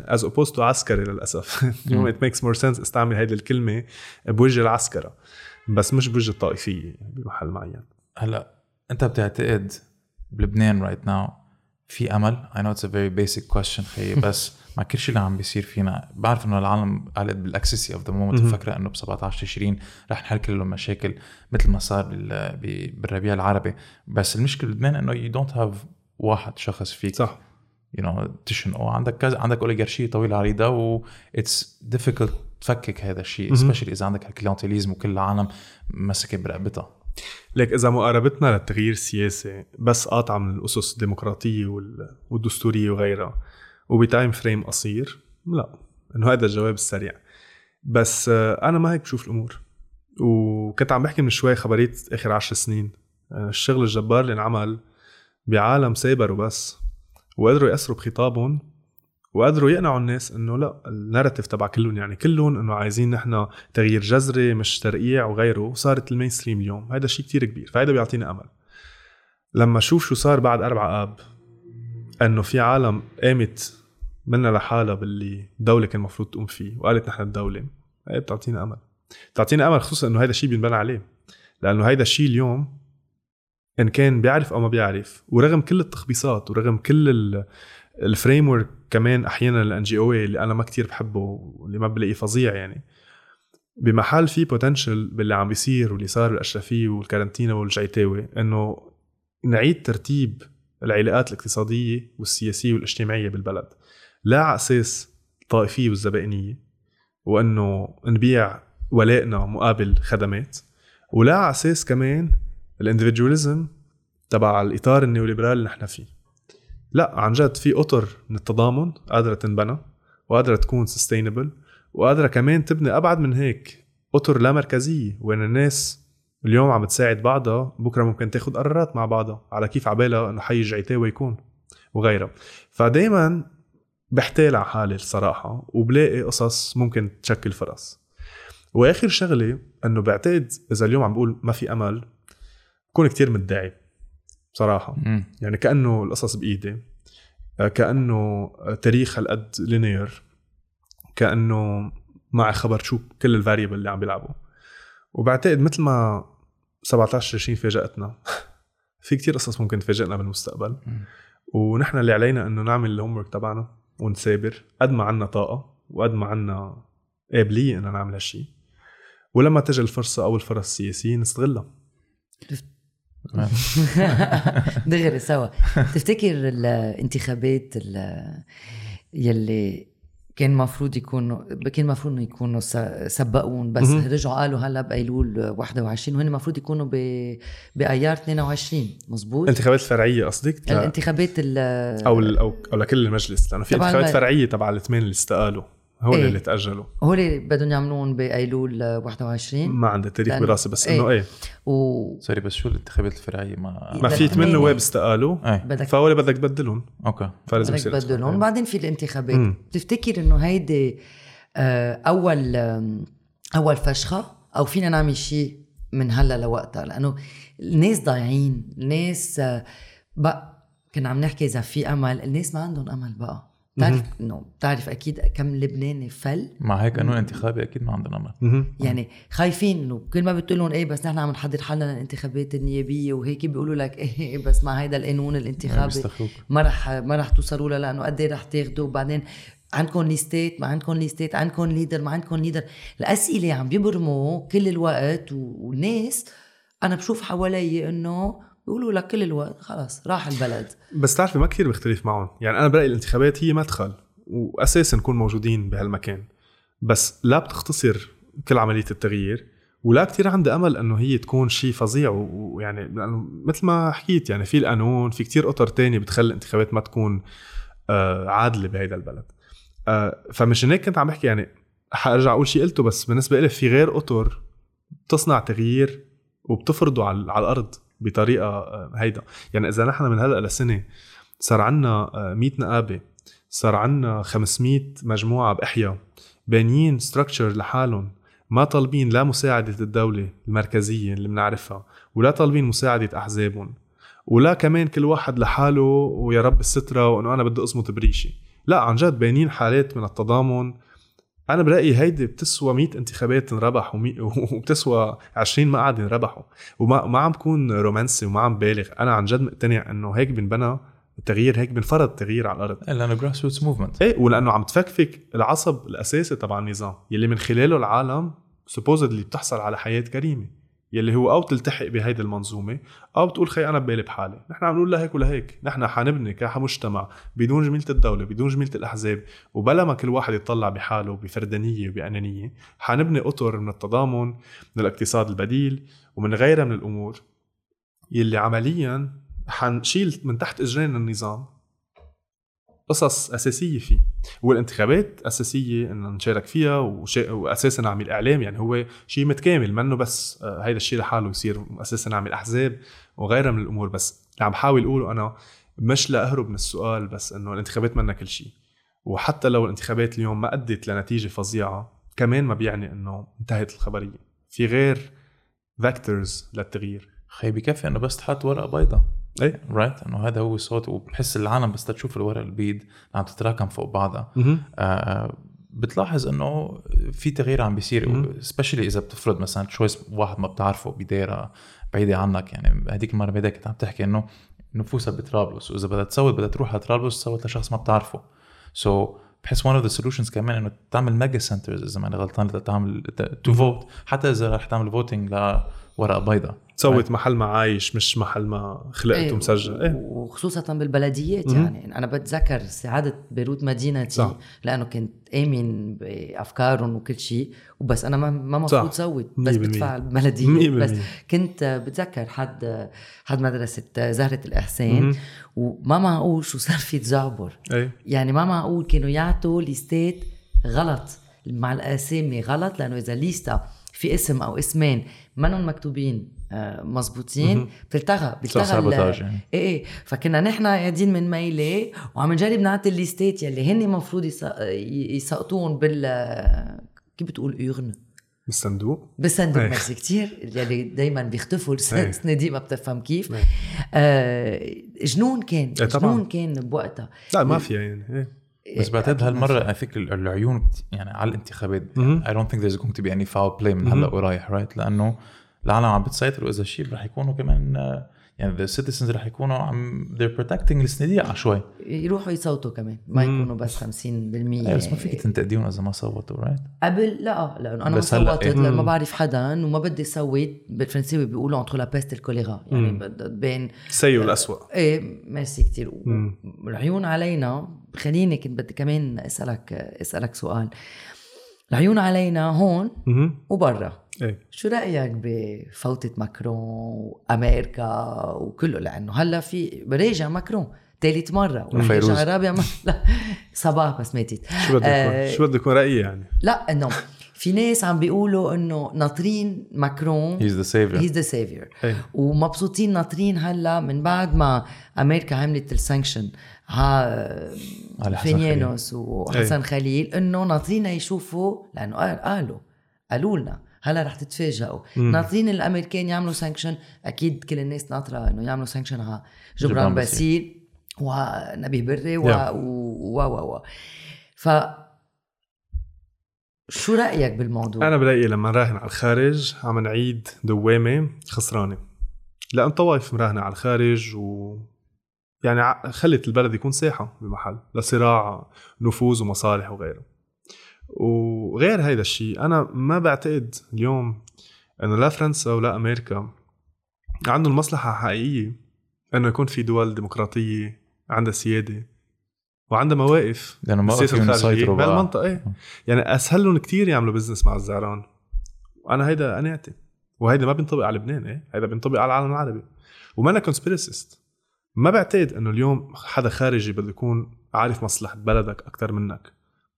as opposed to عسكري للأسف. اليوم. it makes more sense استعمل هيدي الكلمة بوجه العسكرة بس مش بوجه الطائفية بمحل معين. هلا أنت بتعتقد بلبنان right now في أمل؟ I know it's a very basic question خيي بس مع كل شيء اللي عم بيصير فينا. بعرف إنه العالم قالت بال ecstasy of the moment. مفكره إنه ب 17 تشرين رح نحل كل المشاكل مثل ما صار بالربيع العربي. بس المشكلة بلبنان إنه you don't have واحد شخص فيك. صح. you know تشنقه عندك كذا عندك اوليغارشيه طويله عريضة و it's difficult تفكك هذا الشيء. especially إذا عندك ال clientelism وكل العالم مسكة برقبتها. ليك إذا مقاربتنا للتغيير السياسي بس قاطعة من الأسس الديمقراطية وال- والدستورية وغيرها وب time frame قصير؟ لا إنه هذا الجواب السريع. بس آه، أنا ما هيك بشوف الأمور. وكنت عم بحكي من شوي خبريه آخر عشر سنين. آه، الشغل الجبار اللي انعمل بعالم سايبر وبس. وقدروا يأثروا بخطابهم وقدروا يقنعوا الناس إنه لا ال narrative تبع كلهم يعني كلهم إنه عايزين نحن تغيير جذري مش ترقيع وغيره صارت ال mainstream اليوم. هذا شيء كتير كبير فهذا بيعطينا أمل. لما أشوف شو صار بعد أربعة آب إنه في عالم قامت منا لحالها باللي الدولة كان المفروض تقوم فيه وقالت نحن الدولة. هي بتعطينا أمل. بتعطينا أمل خصوصا إنه هذا الشيء بينبنى عليه. لأنه هذا الشيء اليوم إن كان بيعرف أو ما بيعرف ورغم كل التخبيصات ورغم كل ال- ال framework كمان أحيانا ال NGO اللي أنا ما كتير بحبه واللي ما بلاقيه فظيع يعني بمحل في potential باللي عم بيصير واللي صار بالأشرفية والكارنتينا والجعيتاوي إنه نعيد ترتيب العلاقات الاقتصادية والسياسية والاجتماعية بالبلد. لا على أساس الطائفيه والزبائنيه وأنه نبيع ولائنا مقابل خدمات ولا على أساس كمان ال individualism تبع الإطار ال neoliberal اللي نحن فيه. لا عن جد في أطر من التضامن قادرة تنبنى وقادرة تكون sustainable وقادرة كمان تبني أبعد من هيك أطر لا مركزية وين الناس اليوم عم تساعد بعضها بكرة ممكن تاخد قرارات مع بعضها على كيف عبالها إنه حي الجعيتاوي يكون وغيرها. فدايما بحتال على حالي الصراحة وبلاقي قصص ممكن تشكل فرص. وآخر شغلة إنه بعتقد إذا اليوم عم بقول ما في أمل بكون كتير مدعي بصراحة. يعني كأنه القصص بإيدي آه، كأنه تاريخ هالقد لينير كأنه معي خبر شو كل ال variable اللي عم بيلعبوا. وبعتقد مثل ما 17 20 فاجأتنا في كتير قصص ممكن تفاجئنا بالمستقبل. ونحن اللي علينا إنه نعمل ال homework تبعنا. ونثابر قد ما عنا طاقة وقد ما عنا قابلية انه نعمل هالشيء ولما تجي الفرصة أو الفرص السياسية نستغلها. تمام. دغري سوا. تفتكر الانتخابات ال- يلي كان المفروض يكونوا كان المفروض إنه يكونوا سبقون بس مهم. رجعوا قالوا هلأ بايلول 21 وهن المفروض يكونوا ب بأيار 22 مزبوط الانتخابات الفرعيه قصدك؟ لا. الانتخابات ال أو ال- أو لكل المجلس لأنه في انتخابات فرعية تبع الإثنين اللي استقالوا هول إيه. اللي تأجلوا. هول بدهم يعملون بأيلول 21 ما عندي تاريخ لأن- براسي بس إيه. إنه إيه. و sorry بس شو الانتخابات الفرعية؟ ما ما في ثمان. نواب استقالوا. إيه. بدك فهول بدك تبدلهم. okay. فلازم بدك يصير تبدلهم. إنتخابات. وبعدين في الانتخابات. مم. بتفتكر إنه هيدي آه، أول أول فشخة؟ أو فينا نعمل شيء من هلا لوقتها؟ لأنه الناس ضايعين. الناس آه، بقى كنا عم نحكي إذا في أمل. الناس ما عندهم أمل بقى. بتعرف إنه بتعرف أكيد كم لبناني فل. مع هيك قانون انتخابي أكيد ما عندنا امل. يعني خايفين إنه كل ما بتقول لهم إيه بس نحن عم نحضر حالنا للانتخابات النيابية وهيك بيقولوا لك إيه بس مع هيدا القانون الانتخابي بيستخوك ما رح ما رح توصلوا لها لأنه قد إيه رح تاخذوا وبعدين عندكم ليستات ما عندكم ليستات عندكم leader ما عندكم leader. الأسئلة عم بيبرموا كل الوقت والناس أنا بشوف حوالي إنه بيقولوا لك كل الوقت. خلاص راح البلد. بس تعرفي ما كثير بختلف معهم. يعني أنا برأيي الانتخابات هي مدخل واساسا نكون موجودين بهالمكان. بس لا بتختصر كل عملية التغيير ولا كتير عندي أمل إنه هي تكون شيء فظيع. ويعني لأنه مثل ما حكيت يعني في القانون في كتير اطر تانية بتخلي الانتخابات ما تكون آه، عادلة بهيدا البلد. آه، فمشان هيك كنت عم بحكي يعني حأرجع أقول شيء قلته بس بالنسبة لي في غير اطر بتصنع تغيير وبتفرضه على الأرض. بطريقة آه، هيدا يعني إذا نحن من هلأ لسنة صار عنا 100 نقابة صار عنا 500 مجموعة بإحياء بانيين ستراكشر لحالهم ما طالبين لا مساعدة الدولة المركزية اللي بنعرفها ولا طالبين مساعدة أحزابهم ولا كمان كل واحد لحاله ويا رب السترة وإنه أنا بدي أصمت بريشي لا عن جد باينين حالات من التضامن أنا برايي هيدي بتسوى 100 انتخابات انربح وبتسوى 20 مقعد انربحوا وما ما عم بكون رومانسي وما عم بالغ. أنا عن جد مقتنع إنه هيك بنبنى التغيير هيك بنفرض تغيير على الأرض. لأنه grassroots movement إيه ولأنه عم تفكفك العصب الأساسي تبع النظام يلي من خلاله العالم supposedly بتحصل على حياة كريمة. يلي هو أو تلتحق بهيدي المنظومة أو بتقول خي أنا ببالي بحالي. نحن عم نقول لهيك ولهيك نحن حنبني كمجتمع بدون جميلة الدولة بدون جميلة الأحزاب وبلا ما كل واحد يطلع بحاله بفردانية وبأنانية حنبني أطر من التضامن من الاقتصاد البديل ومن غيرها من الأمور. يلي عمليا حنشيل من تحت إجرين النظام. قصص أساسية فيه. والانتخابات أساسية إن نشارك فيها وشي... واساسا نعمل إعلام يعني هو شيء متكامل منه بس آه، هيدا الشيء لحاله يصير أساسا نعمل أحزاب وغيرها من الأمور. بس عم بحاول أقوله أنا مش لأهرب من السؤال بس إنه الانتخابات منا كل شيء. وحتى لو الانتخابات اليوم ما أدت لنتيجة فظيعة كمان ما بيعني إنه انتهت الخبرية. في غير factors للتغيير. خي بكفي انه بس تحط ورقة بيضاء إيه. right إنه هذا هو الصوت وبحس العالم بس تشوف الورق البيض عم تتراكم فوق بعضها. آه بتلاحظ إنه في تغيير عم بيصير especially إذا بتفرض مثلا choice واحد ما بتعرفه بدايره بعيدة عنك. يعني هذيك المرة بدك كنت عم تحكي إنه نفوسها بطرابلس وإذا بدها تصوت بدها تروح لطرابلس تصوت لشخص ما بتعرفه. so so, بحس one of the solutions كمان إنه تعمل mega centers إذا ماني غلطان تعمل to vote حتى إذا رح تعمل voting لورقة بيضاء. تصوت محل ما عايش مش محل ما خلقت إيه ومسجل. إيه. وخصوصا بالبلديات يعني. أنا بتذكر ساعتها بيروت مدينتي صح. لأنه كنت آمن بأفكارهم وكل شيء وبس أنا ما ما مفروض صوت بس بدفع البلدية. بس كنت بتذكر حد حد مدرسة زهرة الإحسان. وما معقول شو صار في تزعبر. إيه. يعني ما معقول كانوا يعطوا ليستات غلط مع الأسامي غلط لأنه إذا ليستا في اسم أو اسمين منهم مكتوبين. مزبوطين بتلتغى بتلتغى يعني. إيه إيه. فكنا نحن قاعدين من ميلة وعم نجرب نعطي الليستات يلي هن المفروض يسقطون بال كيف بتقول؟ again بالصندوق؟ بالصندوق ميرسي كثير يلي دايما بيختفوا الصناديق ما بتفهم كيف. آه جنون كان إيه جنون كان بوقتها. لا ما في يعني إيه. بس بعتقد هالمرة I think العيون يعني على الانتخابات. I don't think there's going to be any foul play من هلا ورايح right لأنه العالم عم بتسيطر واذا شيء رح يكونوا كمان يعني the citizens رح يكونوا عم they're protecting الصناديق شوي. يروحوا يصوتوا كمان ما يكونوا بس 50% إيه بس ما فيك تنتقديهم إذا ما صوتوا right قبل لا لأنه أنا ما صوتت إيه؟ لأنه ما بعرف حدا وما بدي صوت بالفرنساوي بيقولوا entre la peste et le choléra يعني بين السيء والاسوء إيه ميرسي كثير العيون علينا خليني كنت بدي كمان أسألك أسألك سؤال. العيون علينا هون وبرا. إيه. شو رأيك بفوتة ماكرون وأمريكا وكله؟ لأنه هلأ في براجع ماكرون ثالث مرة وفيروز رابع مرة. لا صباح بس ماتت. شو بدك آه شو بدك رأيي يعني؟ لا إنه في ناس عم بيقولوا إنه ناطرين ماكرون he's the savior he's the savior ومبسوطين ناطرين هلأ من بعد ما أمريكا عملت ال sanction ع فنيانوس وحسن خليل إنه ناطرين يشوفوا لأنه قالوا قالوا لنا هلا رح تتفاجئوا. ناطرين الأمريكان يعملوا sanction أكيد كل الناس ناطرة إنه يعملوا sanction على جبران باسيل ونبيه بري و و و و ف شو رأيك بالموضوع؟ أنا برأيي لما نراهن على الخارج عم نعيد دوامة خسرانة. لأن طوائف مراهنة على الخارج و يعني خلت البلد يكون ساحة بمحل لصراع نفوذ ومصالح وغيره. وغير هيدا الشيء أنا ما بعتقد اليوم إنه لا فرنسا ولا أمريكا عندهم مصلحة حقيقية إنه يكون في دول ديمقراطية عندها سيادة وعندها مواقف لأنه ما فيهم الخارجية يسيطروا بهالمنطقه إيه. يعني اسهل لهم كثير يعملوا business مع الزعران. وأنا هيدا قناعتي وهيدا ما بينطبق على لبنان إيه. هيدا بينطبق على العالم العربي. وما أنا conspiracist ما بعتقد إنه اليوم حدا خارجي بده يكون عارف مصلحة بلدك أكثر منك.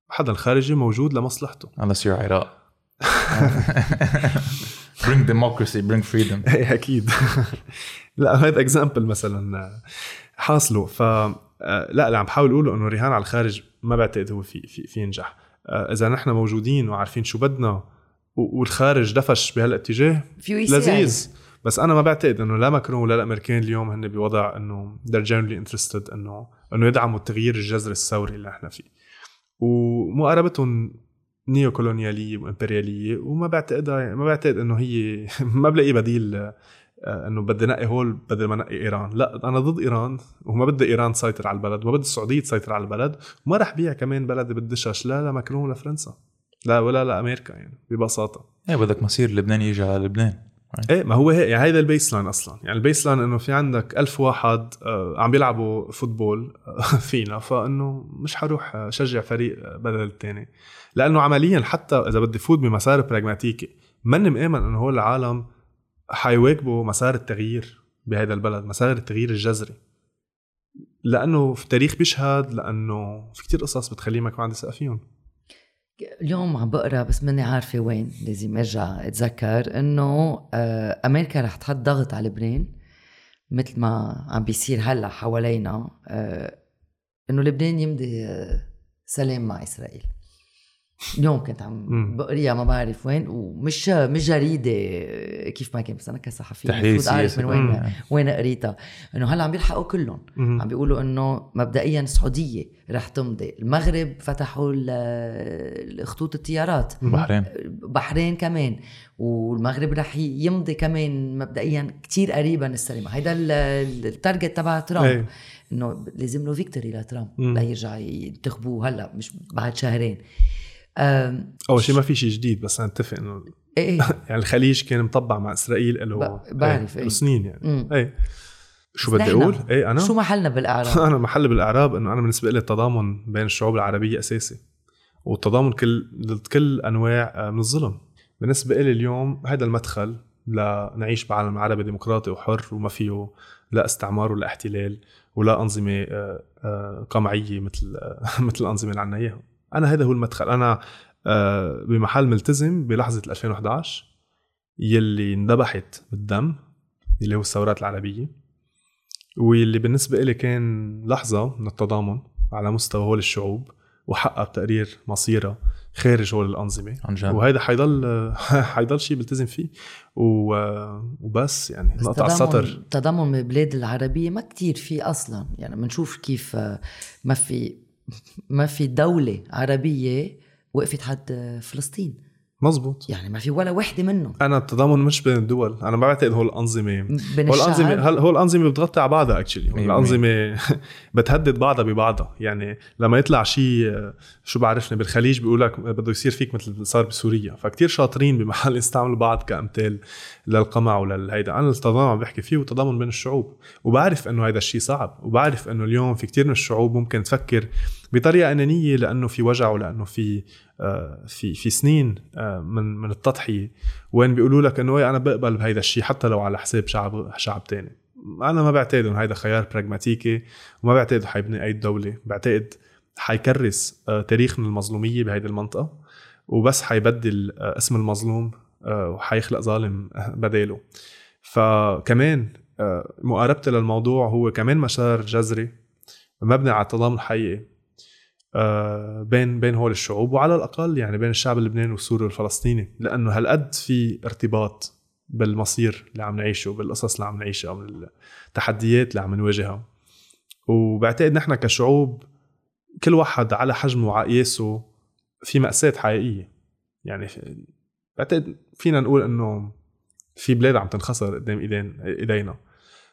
حدا الخارجي موجود لمصلحته. Unless you're عراق bring democracy bring freedom. إيه أكيد. لا هذا example مثلا حاصله. ف آه، لا اللي عم بحاول أقوله إنه رهان على الخارج ما بعتقد هو في في, في ينجح. آه، إذا نحن موجودين وعارفين شو بدنا والخارج دفش بهالاتجاه. لذيذ. بس أنا ما بعتقد إنه لا ماكرون ولا الامريكان اليوم هن بوضع إنه they're genuinely interested إنه إنه يدعموا التغيير الجذري الثوري اللي إحنا فيه. ومقاربتهم néo-coloniale وإمبريالية وما بعتقدها ما بعتقد إنه هي ما بلاقي بديل آه، إنه بدي نقي هول بدل ما نقي إيران. لا أنا ضد إيران وما بدي إيران تسيطر على البلد وما بدي السعودية تسيطر على البلد وما رح بيع كمان بلدي بالدشش لا لماكرون ولا فرنسا. لا ولا لأمريكا يعني ببساطة. إيه بدك مصير لبنان يجي على لبنان. إيه ما هو هيك يعني هيدا ال baseline أصلا. يعني ال baseline إنه في عندك ألف واحد آه، عم بيلعبوا football آه، فينا فإنه مش حروح آه، شجع فريق بدل الثاني لأنه عمليا حتى إذا بدي فوت بمسار براغماتيكي ماني مآمن إنه هول العالم حيواكبوا مسار التغيير بهذا البلد مسار التغيير الجذري. لأنه في التاريخ بيشهد لأنه في كتير قصص بتخليه ما يكون عندي ثقة فيهم. اليوم عم بقرا بس ماني عارفة وين لازم ارجع اتذكر انه آه، أمريكا رح تحط ضغط على لبنان مثل ما عم بيصير هلا حوالينا آه، إنه لبنان يمضي آه، سلام مع إسرائيل. اليوم كنت عم. بقريها ما بعرف وين ومش مش جريدة آه، كيف ما كان بس أنا كصحفي المفروض أعرف من وين مم. وين قريتها. إنه هلأ عم بيلحقوا كلهم. عم بيقولوا إنه مبدئيا السعوديه رح تمضي. المغرب فتحوا الخطوط الطيارات بحرين. بحرين كمان. والمغرب رح يمضي كمان مبدئيا كتير قريبا السلام هيدا ال- ال- التارجت تبع ترامب. إيه. إنه لازم له فيكتوري لترامب. ليرجع ينتخبوه هلأ مش بعد شهرين. أول شيء ما في شيء جديد بس نتفق إنه إيه يعني الخليج كان مطبع مع إسرائيل له ب- بعرف، إيه. إيه. سنين يعني. إيه. شو بدي أقول؟ إيه أنا؟ شو محلنا بالإعراب؟ أنا محل بالإعراب إنه أنا بالنسبة لي التضامن بين الشعوب العربية أساسي والتضامن كل ضد كل أنواع آه، من الظلم. بالنسبة لي اليوم هذا المدخل لنعيش بعالم عربي ديمقراطي وحر وما فيه لا استعمار ولا احتلال ولا أنظمة آه، آه، قمعية مثل مثل الأنظمة اللي عنا إياها. أنا هذا هو المدخل. أنا آه، بمحل ملتزم بلحظة 2011 يلي انذبحت بالدم اللي هو الثورات العربية واللي بالنسبة إلي كان لحظة من التضامن على مستوى هول الشعوب وحقق بتقرير مصيرها خارج هول الأنظمة. عن جد. وهيدا حيضل حيضل شيء بلتزم فيه. و... وبس يعني تضامن السطر. تضامن من البلاد العربية ما كتير في أصلا. يعني بنشوف كيف آه، ما في ما في دولة عربية وقفت حد فلسطين. مزبوط يعني ما في ولا وحدة منهم. أنا التضامن مش بين الدول. أنا ما بعتقد هول الأنظمة بين هو الشعب هل هو الأنظمة بتغطي على بعضها اكشلي مية الأنظمة بتهدد بعضها ببعضها. يعني لما يطلع شيء شو بعرفني بالخليج بيقول لك بده يصير فيك مثل اللي صار بسوريا. فكتير شاطرين بمحل يستعملوا بعض كأمثال للقمع وللهيدا. أنا التضامن عم بحكي فيه وتضامن بين الشعوب. وبعرف إنه هذا الشيء صعب. وبعرف إنه اليوم في كتير من الشعوب ممكن تفكر بطريقة أنانية لأنه في وجع ولأنه في آه، في في سنين آه، من من التضحية. وين بيقولوا لك إنه إيه أنا بقبل بهيدا الشيء حتى لو على حساب شعب شعب تاني. أنا ما بعتقد انه هيدا خيار براغماتيكي وما بعتقد حيبني أي دولة. بعتقد حيكرس آه، تاريخ من المظلومية بهيدي المنطقة وبس حيبدل اسم المظلوم وحيخلق ظالم بداله فكمان مقاربتي للموضوع هو كمان مسار جذري مبني على تضامن حقيقي آه، بين بين هول الشعوب وعلى الأقل يعني بين الشعب اللبناني والسوري والفلسطيني لأنه هالقد في ارتباط بالمصير اللي عم نعيشه بالقصص اللي عم نعيشها من التحديات اللي عم نواجهها. وبعتقد نحن كشعوب كل واحد على حجمه وعقياسه في مأساة حقيقية. يعني بعتقد فينا نقول إنه في بلاد عم تنخسر قدام ايدين إيدينا.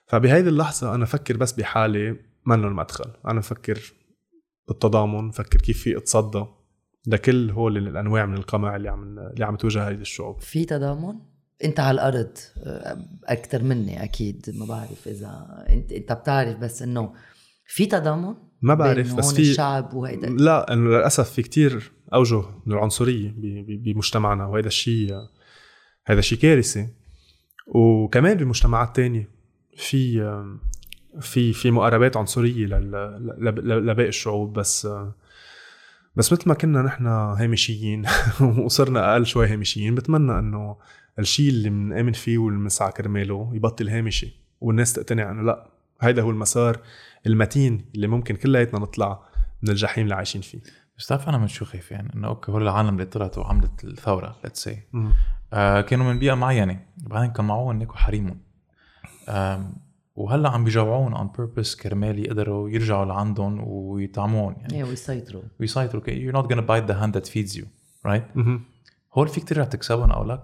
فبهيدي اللحظة أنا فكر بس بحالي منه المدخل أنا بفكر بالتضامن بفكر كيف في اتصدى. لكل هول الأنواع من القمع اللي عم اللي عم تواجه هيدي الشعوب. في تضامن؟ انت على الأرض أكثر مني أكيد ما بعرف إذا انت انت بتعرف بس إنه في تضامن ما بعرف بس في الشعب وهيدا؟ لا إنه للأسف في كتير أوجه من العنصريه بمجتمعنا وهذا الشيء هذا شيء كارثي. وكمان بمجتمعات تانية في في في مقاربات عنصرية لباقي الشعوب بس بس مثل ما كنا نحن هامشيين وصرنا أقل شوي هامشيين بتمنى إنه الشيء اللي بنآمن فيه والمسعى كرماله يبطل هامشي والناس تقتنع إنه لأ هيدا هو المسار المتين اللي ممكن كلياتنا نطلع من الجحيم اللي عايشين فيه. بس تعرف أنا من شو خايف يعني؟ إنه okay هول العالم اللي طلعت وعملت الثورة let's say آه كانوا من بيئة معينة بعدين قمعوهم هيك وحرموهم آم، وهلأ عم بيجوعون on purpose كرمال يقدروا يرجعوا لعندهم ويطعموهم يعني. إيه ويسيطروا. ويسيطروا. You're not gonna bite the hand that feeds you right. هول فيك ترجع تكسبهم اقولك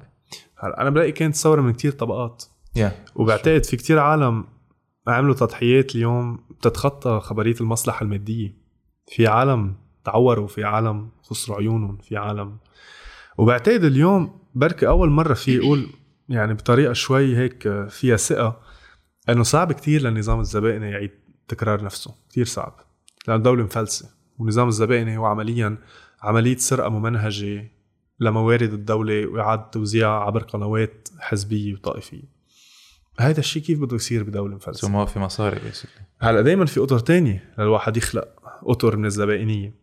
هلأ أنا بلاقي كانت ثوره من كتير طبقات. Yeah. وبعتقد في كتير عالم عملوا تضحيات اليوم بتتخطى خبرية المصلحة المادية. في عالم تعوروا في عالم خسروا عيونهم في عالم. وبعتقد اليوم بركي أول مرة في أقول يعني بطريقة شوي هيك فيها ثقة إنه صعب كتير للنظام الزبائني يعيد تكرار نفسه كتير صعب لأن الدولة مفلسة والنظام الزبائني هو عمليا عملية سرقة ممنهجة لموارد الدولة وإعادة توزيعها عبر قنوات حزبية وطائفية. هذا الشيء كيف بده يصير بدولة so مفلسه ما في مصاري basically هلأ دائما في أطر تانية للواحد يخلق أطر من الزبائنية.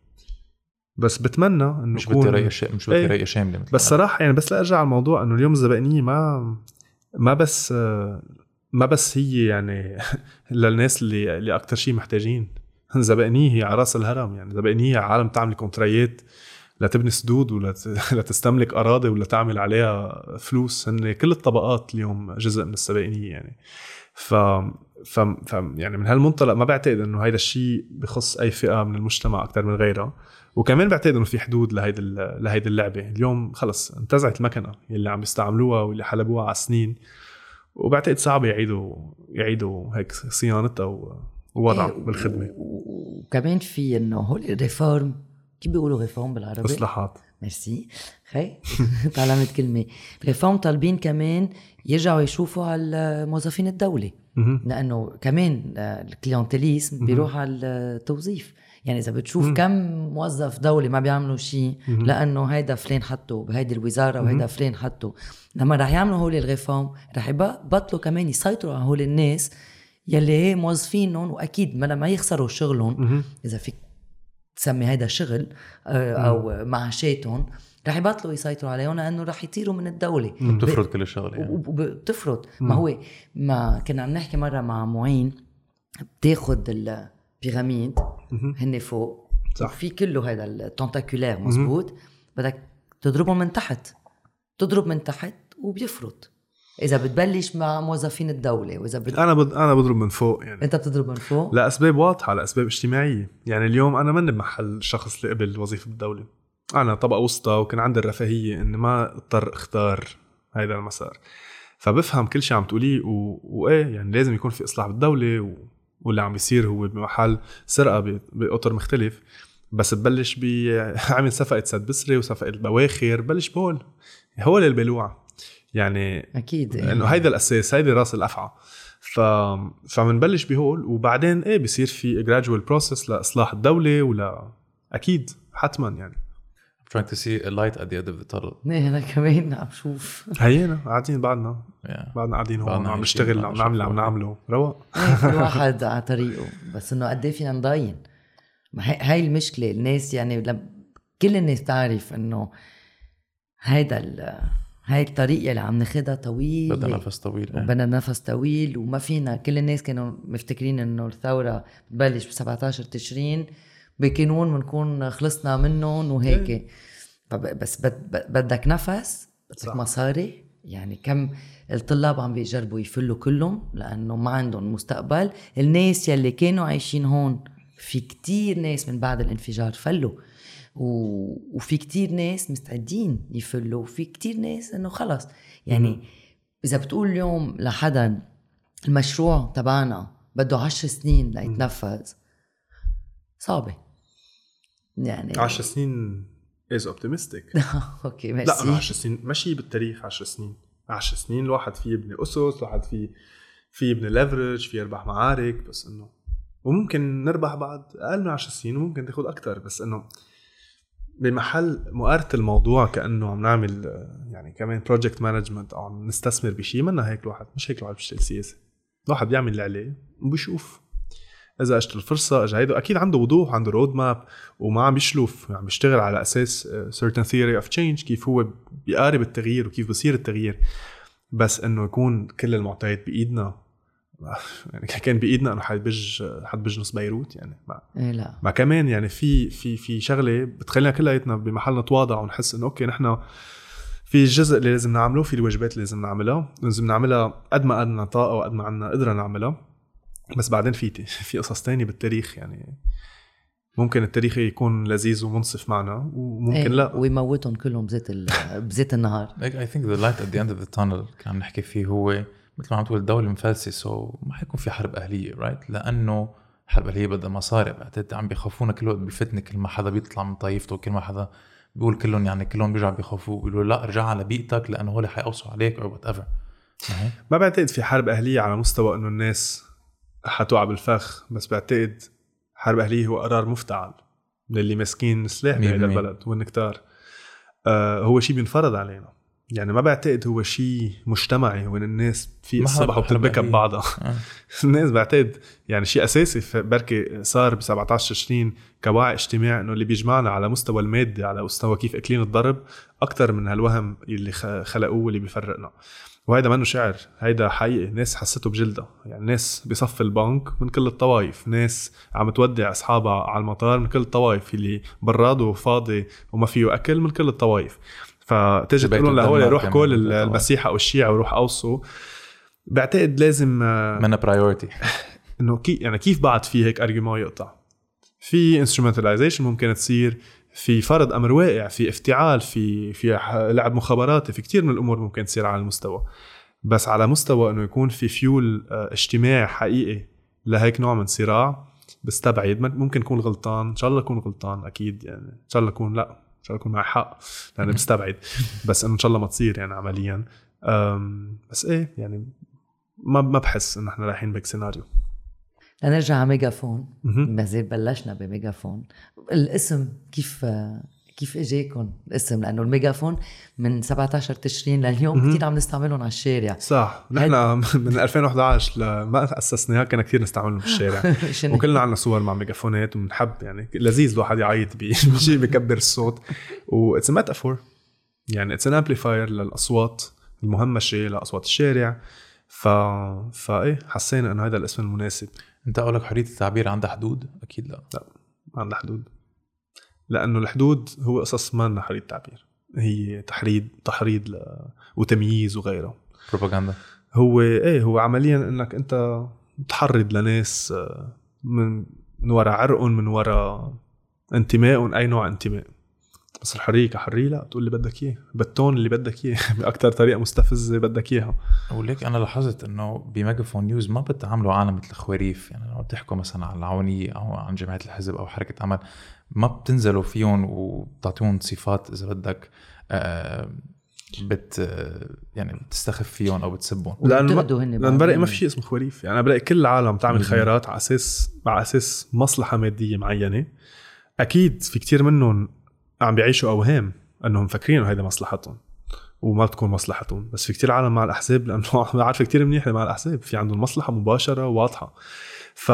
بس بتمنى إنه مش بدي رأي شا... مش بدي إيه. رأي شامله مثل بس ما صراحة يعني بس لارجع على الموضوع إنه اليوم الزبائنية ما ما بس ما بس هي يعني للناس اللي اللي أكثر شيء محتاجين. الزبائنيه هي على راس الهرم يعني الزبائنيه عالم تعمل contract ات لتبني سدود ولا لتستملك أراضي ولا تعمل عليها فلوس. هن كل الطبقات اليوم جزء من الزبائنية يعني. ف ف, يعني من هالمنطلق ما بعتقد إنه هيدا الشيء بخص أي فئة من المجتمع أكثر من غيرها. وكمان بعتقد إنه في حدود لهيدي لهيدي اللعبة. اليوم خلص انتزعت المكنة اللي عم يستعملوها واللي حلبوها على سنين. وبعتقد صعب يعيدوا يعيدوا هيك صيانتها ووضعها إيه، بالخدمة. وكمان في إنه هول ال reforms كيف بيقولوا reform بالعربي؟ اصلاحات ميرسي. خي؟ تعلمت كلمة. reform طالبين كمان يرجعوا يشوفوا على موظفين الدولة. مهم. لأنه كمان ال clientélisme بيروح على التوظيف. يعني إذا بتشوف مم. كم موظف دولة ما بيعملوا شيء. لأنه هيدا فلان حطه بهيدي الوزارة مهم. وهيدا فلان حطه لما رح يعملوا هول ال reforms رح يبطلوا كمان يسيطروا على هول الناس يلي هي موظفينهم وأكيد ما لما يخسروا شغلهم. إذا فيك تسمي هيدا شغل آه، أو معاشاتهم رح يبطلوا يسيطروا عليهم لأنه رح يطيروا من الدولة بتفرض كل الشغلة يعني. وبتفرض ما هو ما كنا عم نحكي مرة مع معين بتاخد البيراميد مهم. هن فوق. صح. في كله هذا التنتاكولير مزبوط. بدك تضربهم من تحت. تضرب من تحت وبيفرط. إذا بتبلش مع موظفين الدولة وإذا بت... أنا بد... أنا بضرب من فوق يعني. أنت بتضرب من فوق؟ لاسباب واضحة لأسباب اجتماعية. يعني اليوم أنا ماني بمحل الشخص اللي قبل وظيفة بالدولة. أنا طبقة وسطى وكان عندي الرفاهية إني ما اضطر أختار هذا المسار. فبفهم كل شيء عم تقوليه و... وإيه يعني لازم يكون في إصلاح بالدولة و... واللي عم بيصير هو بمحل سرقة ب... بأطر مختلف. بس ببلش بعمل صفقة سد بسري وصفقة بواخر بلش بهول. هول البلوع يعني أكيد. إنه هيدا الأساس هيدي راس الأفعى. ف فبنبلش بهول. وبعدين إيه بصير في جراجوال بروسس لإصلاح الدولة ولا أكيد حتما يعني. Trying to see a light at the end of the tunnel. إيه، أنا كمان عم شوف هينا قاعدين بعدنا. Yeah. بعدنا قاعدين هون عم نشتغل عم نعمل عم. نعمله. رواق إيه، كل واحد على طريقه. بس إنه قد إيه فينا نضاين. ما هي هاي المشكلة. الناس يعني كل الناس تعرف إنه هيدا ال- هاي الطريقة اللي عم ناخدها طويلة. بدها نفس طويل إيه. وبدنا نفس طويل وما فينا. كل الناس كانوا مفتكرين إنه الثورة بتبلش ب 17 تشرين. بكانون بنكون خلصنا منهم وهيك. فب- بس بد- بد- بدك نفس؟ بدك. مصاري؟ يعني كم الطلاب عم بيجربوا يفلوا كلهم؟ لأنه ما عندهم مستقبل. الناس يلي كانوا عايشين هون في كتير ناس من بعد الانفجار فلوا. و... وفي كتير ناس مستعدين يفلوا. وفي كتير ناس إنه خلص. يعني إذا بتقول اليوم لحدا المشروع تبعنا بده عشر سنين ليتنفذ صعبة. يعني 10 سنين is optimistic okay merci. لا 10 سنين. ماشي بالتاريخ 10 سنين. 10 سنين الواحد فيه يبني أسس الواحد فيه في يبني leverage في يربح معارك بس إنه وممكن نربح بعد أقل من 10 سنين وممكن تاخذ أكثر بس إنه بمحل مقارنة الموضوع كأنه عم نعمل يعني كمان project management أو عم نستثمر بشيء منا هيك الواحد مش هيك الواحد بيشتغل سياسة. الواحد بيعمل اللي عليه وبيشوف إذا أجت الفرصة اجى هيدا أكيد عنده وضوح عنده road map وما عم يشلف عم بيشتغل على أساس certain theory of change كيف هو بيقارب التغيير وكيف بصير التغيير. بس إنه يكون كل المعطيات بإيدنا يعني كان بإيدنا إنه حد بج حد بجنس بيروت يعني ما إيه لا. ما كمان يعني في في في شغلة بتخلينا كلياتنا بمحل نتواضع ونحس إنه أوكي نحن في الجزء اللي لازم نعمله في الواجبات اللي لازم نعملها لازم نعملها قد ما عندنا طاقة وقد ما عندنا قدرة نعملها. بس بعدين في في قصص تانية بالتاريخ يعني ممكن التاريخ يكون لذيذ ومنصف معنا وممكن إيه لا. ويموتهم كلهم بزيت ال... بزيت النهار. I think the light at the end of the tunnel كان نحكي فيه هو مثل ما عم تقول الدولة مفلسة so ما حيكون في حرب أهلية right لأنه الحرب الأهلية بدها مصاري بعتقد عم بيخافونا كل وقت بالفتنة كل ما حدا بيطلع من طائفته كل ما حدا بيقول كلهم يعني كلهم بيرجعوا بيخافوه بيقولوا لا ارجع على بيئتك لأنه هول حيقوصوا عليك أو whatever ما بعتقد في حرب أهلية على مستوى إنه الناس حتوقع بالفخ بس بعتقد حرب أهلية هو قرار مفتعل للي ماسكين سلاح بهذا. البلد والنكتار آه هو شيء بينفرض علينا يعني ما بعتقد هو شيء مجتمعي وين الناس في الصبح أهلية. ببعضها آه. الناس بعتقد يعني شيء أساسي بركي صار ب 17 تشرين كوعي اجتماعي إنه اللي بيجمعنا على مستوى المادي على مستوى كيف أكلين الضرب أكثر من هالوهم اللي خلقوه واللي بيفرقنا وهيدا منه شعر؟ هيدا حقيقي. ناس حسته بجلدها يعني ناس بصف البنك من كل الطوائف. ناس عم تودع أصحابها على المطار من كل الطوائف. اللي براده فاضي وما فيه أكل من كل الطوائف. فتجي تقول لهم لهول روح كل من الطوائف. المسيح أو الشيعة وروح قوصوا. بعتقد لازم آه، منا priority إنه كي يعني كيف بعد في هيك argument يقطع؟ في instrumentalization ممكن تصير. في فرض أمر واقع في افتعال في في لعب مخابراتي في كتير من الأمور ممكن تصير على المستوى. بس على مستوى إنه يكون في فيول آه، اجتماعي حقيقي لهيك نوع من صراع بستبعد مم- ممكن اكون غلطان إن شاء الله اكون غلطان أكيد يعني. إن شاء الله اكون لا إن شاء الله اكون معي حق لأني بستبعد بس إنه إن شاء الله ما تصير يعني عمليا. بس إيه يعني ما ما بحس انه إحنا رايحين بهيك سيناريو لنرجع على ميجافون. ما زال بلشنا بميجافون. الاسم كيف كيف اجاكم الاسم؟ لأنه الميجافون من 17 تشرين لليوم. كثير عم نستعملهم على الشارع. صح. نحن من 2011 لما أسسناها كنا كثير نستعملهم بالشارع؟ وكلنا عندنا صور مع ميجافونات وبنحب يعني لذيذ الواحد يعيط بشيء بكبر الصوت. و it's metaphor يعني it's amplifier للأصوات المهمشة لأصوات الشارع. ف فايه حسينا إنه هذا الاسم المناسب. انت قولك حرية التعبير عندها حدود؟ أكيد لا. ما عندنا حدود. لأنه الحدود هو قصص ما لنا حرية تعبير هي تحريض تحريض ل... وتمييز وغيره. بروباغندا. هو إيه هو عمليا إنك أنت تحرض لناس آه، من من وراء عرقهم من وراء انتمائهم أي نوع انتماء. بس الحريه كحريه لا. تقول اللي بدك اياه بالتون اللي بدك اياه باكثر طريقة مستفزة بدك إياها. وليك أنا لاحظت إنه بميجافون نيوز ما بتعاملوا عالم مثل الخواريف. يعني لو بتحكوا مثلا عن العونية أو عن جمعية الحزب أو حركة عمل ما بتنزلوا فيهم وبتعطيهم صفات إذا بدك آه، بت آه، يعني بتستخف فيهم أو بتسبهم. لأنه لأنه برأيي ما. في شيء اسمه خواريف. يعني أنا برأيي كل العالم تعمل. خيارات على أساس على أساس مصلحة مادية معينة. أكيد في كتير منهم عم بيعيشوا أوهام أنهم مفكرين هيدا مصلحتهم وما بتكون مصلحتهم. بس في كتير عالم مع الأحزاب لأنه عارفه كتير منيح مع الأحزاب. في عندهم مصلحة مباشرة وواضحة. ف...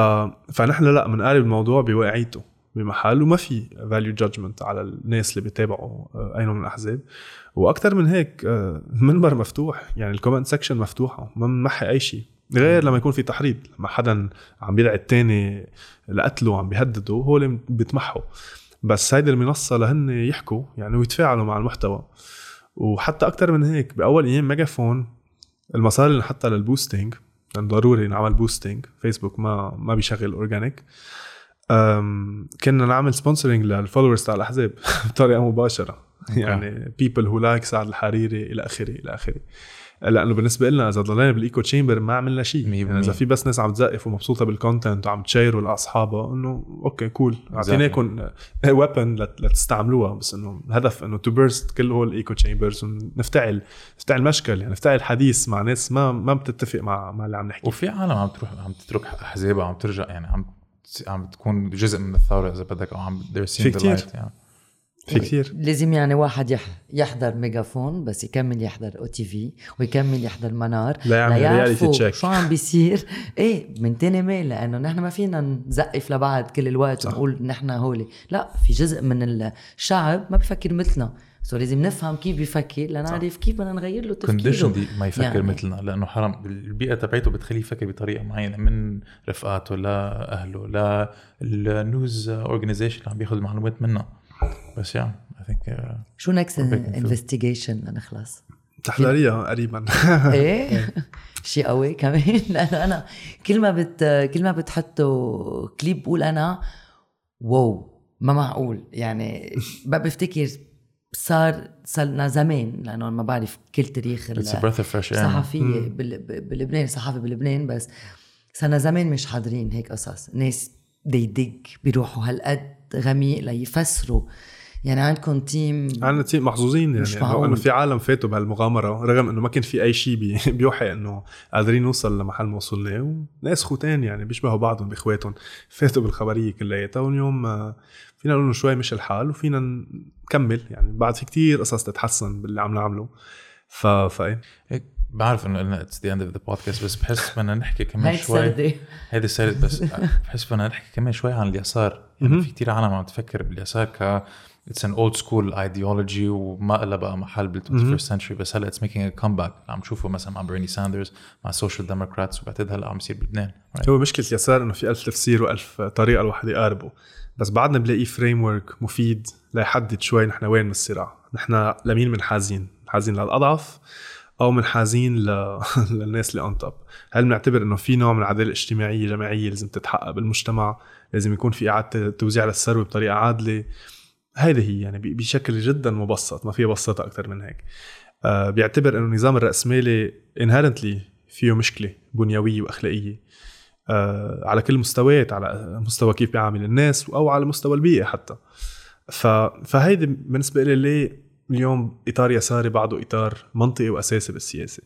فنحن لا بنقارب الموضوع بواقعيته بمحل وما في value judgment على الناس اللي بيتابعوا آه، أي نوع من الأحزاب. وأكثر من هيك آه، المنبر مفتوح يعني ال comment section مفتوحة ما بنمحي أي شيء. غير لما يكون في تحريض لما حدا عم بيدعي الثاني لقتله عم بيهدده هو اللي بيتمحوا بس هيدي المنصة لهن يحكوا يعني ويتفاعلوا مع المحتوى. وحتى أكثر من هيك بأول أيام ميجافون المصاري اللي نحطها لل boosting لأنه ضروري نعمل boosting فيسبوك ما ما بيشغل organic كنا نعمل sponsoring لل followers تاع الأحزاب بطريقة مباشرة. يعني people who like سعد الحريري إلى آخره إلى آخره. لأنه بالنسبة لنا إذا ضلينا بال echo chamber ما عملنا شيء. يعني إذا في بس ناس عم تزقف ومبسوطة بال content وعم ت share لأصحابها إنه okay cool اعطيناكم weapon لتستعملوها بس إنه الهدف إنه to burst كل هول ال echo chambers ونفتعل نفتعل مشكل يعني نفتعل حديث مع ناس ما ما بتتفق مع مع اللي عم نحكي. وفي عالم عم تروح عم تترك أحزابها عم ترجع يعني عم عم تكون جزء من الثورة إذا بدك أو عم في light يعني. في كثير. لازم يعني واحد يح يحضر ميجافون بس يكمل يحضر أو TV ويكمل يحضر منار لا يعمل reality check. شو عم بيصير. إيه من تاني ميلة لأنه نحن ما فينا نزقف لبعض كل الوقت صح. ونقول نحن هولي. لا في جزء من الشعب ما بيفكر مثلنا. so لازم نفهم كيف بيفكر لنعرف كيف بدنا نغير له تفكيره. ليه ما يفكر يعني. مثلنا لأنه حرام. البيئة تبعته بتخليه يفكر بطريقة معينة من رفقاته لاهله لل news organization اللي عم بياخذ المعلومات منها بس يعني I think شو next investigation لنخلص تحضريها قريبا إيه؟ شيء قوي كمان. لأنه أنا كل ما بت كل ما بتحطوا كليب بقول أنا wow ما معقول. يعني ما بفتكر صار صار زمان لأنه ما بعرف كل تاريخ ال- it's a breath of fresh air. صحفية بال- ب- بلبنان صحافة بلبنان بس صرنا زمان مش حاضرين هيك قصص. ناس dedicated بيروحوا هالقد غميق ليفسروا؟ يعني عندكم تيم عنا team محظوظين يعني. معقول. إنه في عالم فاتوا بهالمغامرة رغم إنه ما كان في أي شيء بي بيوحي إنه قادرين نوصل لمحل ما وصلنا. وناس خوتان يعني بيشبهوا بعضهم بإخواتهم. فاتوا بالخبرية كلياتها واليوم فينا نقول إنه شوي مش الحال وفينا نكمل يعني. بعد في كتير قصص تتحسن باللي عم نعمله. ف هيك بعرف إنه it's the end of the podcast بس بحس بدنا نحكي كمان شوي. السردة. هيدي السردة بس بحس بدنا نحكي كمان شوي عن اليسار. يعني في كتير عالم عم تفكر باليسار ك it's an old school ideology وما لها بقى محل بال 21st century بس هلأ it's making a comeback عم تشوفه مثلا مع بيرني ساندرز مع ال social democrats وبعتقد هلأ عم يصير بلبنان right? هو مشكلة اليسار إنه في ألف تفسير وألف طريقة الواحد يقاربه. بس بعدنا بنلاقي framework مفيد ليحدد شوي نحن وين بالصراع نحن لمين منحازين منحازين للأضعف. أو منحازين ل... للناس اللي اون توب هل بنعتبر إنه في نوع من العدالة الاجتماعية جماعية لازم تتحقق بالمجتمع؟ لازم يكون في إعادة توزيع للثروة بطريقة عادلة؟ هيدي هي يعني بشكل جدا مبسط ما فيها بساطة أكثر من هيك. آه بيعتبر إنه النظام الرأسمالي انهرنتلي فيه مشكلة بنيوية وأخلاقية. آه، على كل المستويات على مستوى كيف بيعامل الناس أو على مستوى البيئة حتى. ف... فهيدي بالنسبة لي ليه اليوم إطار يساري بعده إطار منطقي وأساسي بالسياسة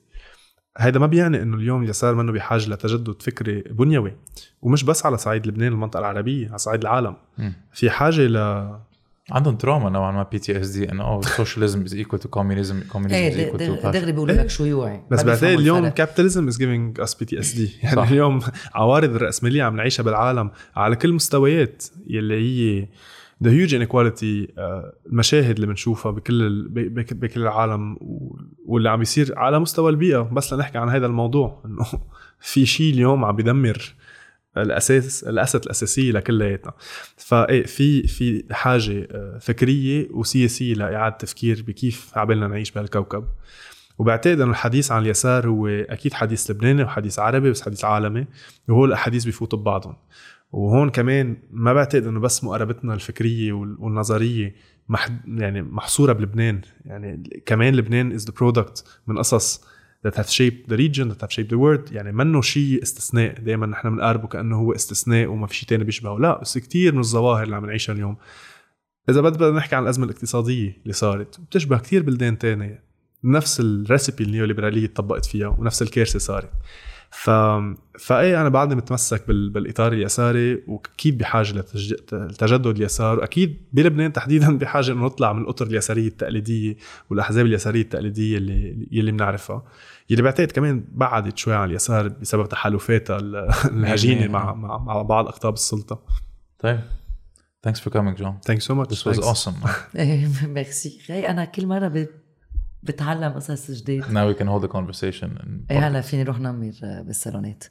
هيدا ما بيعني إنه اليوم اليسار منه بحاجة لتجدد فكري بنيوي ومش بس على صعيد لبنان المنطقة العربية على صعيد العالم مم. في حاجة ل عندهم trauma نوعا ما PTSD إنه oh socialism is equal to communism communism is إيه equal to دغري بيقولوا لك شيوعي بس بيفهموا اليوم. كابيتاليزم از جيفينج اس بي تي اس دي يعني صح. اليوم عوارض الراسماليه عم نعيشها بالعالم على كل المستويات يلي هي the huge inequality المشاهد اللي بنشوفها بكل ال- بكل العالم واللي عم بيصير على مستوى البيئة. بس لنحكي عن هذا الموضوع إنه في شيء اليوم عم بدمر الاساس الأسس الاساسيه لكلياتنا. فايه في في حاجة آه، فكرية وسياسية لإعادة تفكير بكيف عبالنا نعيش بهالكوكب. وبعتقد إنه الحديث عن اليسار هو أكيد حديث لبناني وحديث عربي بس حديث عالمي وهو الأحاديث بيفوتوا ببعضهم. وهون كمان ما بعتقد إنه بس مقاربتنا الفكرية وال- والنظرية مح يعني محصورة بلبنان. يعني كمان لبنان is the product من قصص that have shaped the region that have shaped the world. يعني منه شيء استثناء. دائما نحن بنقاربه كأنه هو استثناء وما في شيء تاني بيشبهه. لا بس كتير من الظواهر اللي عم نعيشها اليوم. إذا بدنا نحكي عن الأزمة الاقتصادية اللي صارت بتشبه كتير بلدان تانية. نفس ال recipe النيوليبرالية طبقت فيها ونفس الكارثة صارت. ف فايه أنا بعدني متمسك بال... بالإطار اليساري وأكيد بحاجة لتج... لتجدد اليسار وأكيد بلبنان تحديدا بحاجة إنه نطلع من الأطر اليسارية التقليدية والأحزاب اليسارية التقليدية اللي يلي بنعرفها يلي بعتقد كمان بعدت شوي عن اليسار بسبب تحالفاتها ال- الهجينة مع مع مع بعض أقطاب السلطة. طيب. Thanks for coming John. thank you so much this was awesome. ميرسي هي أنا كل مرة ب- بتعلم قصص جديد. Now we can hold the conversation إيه هلا فيني روح نمر بالصالونات.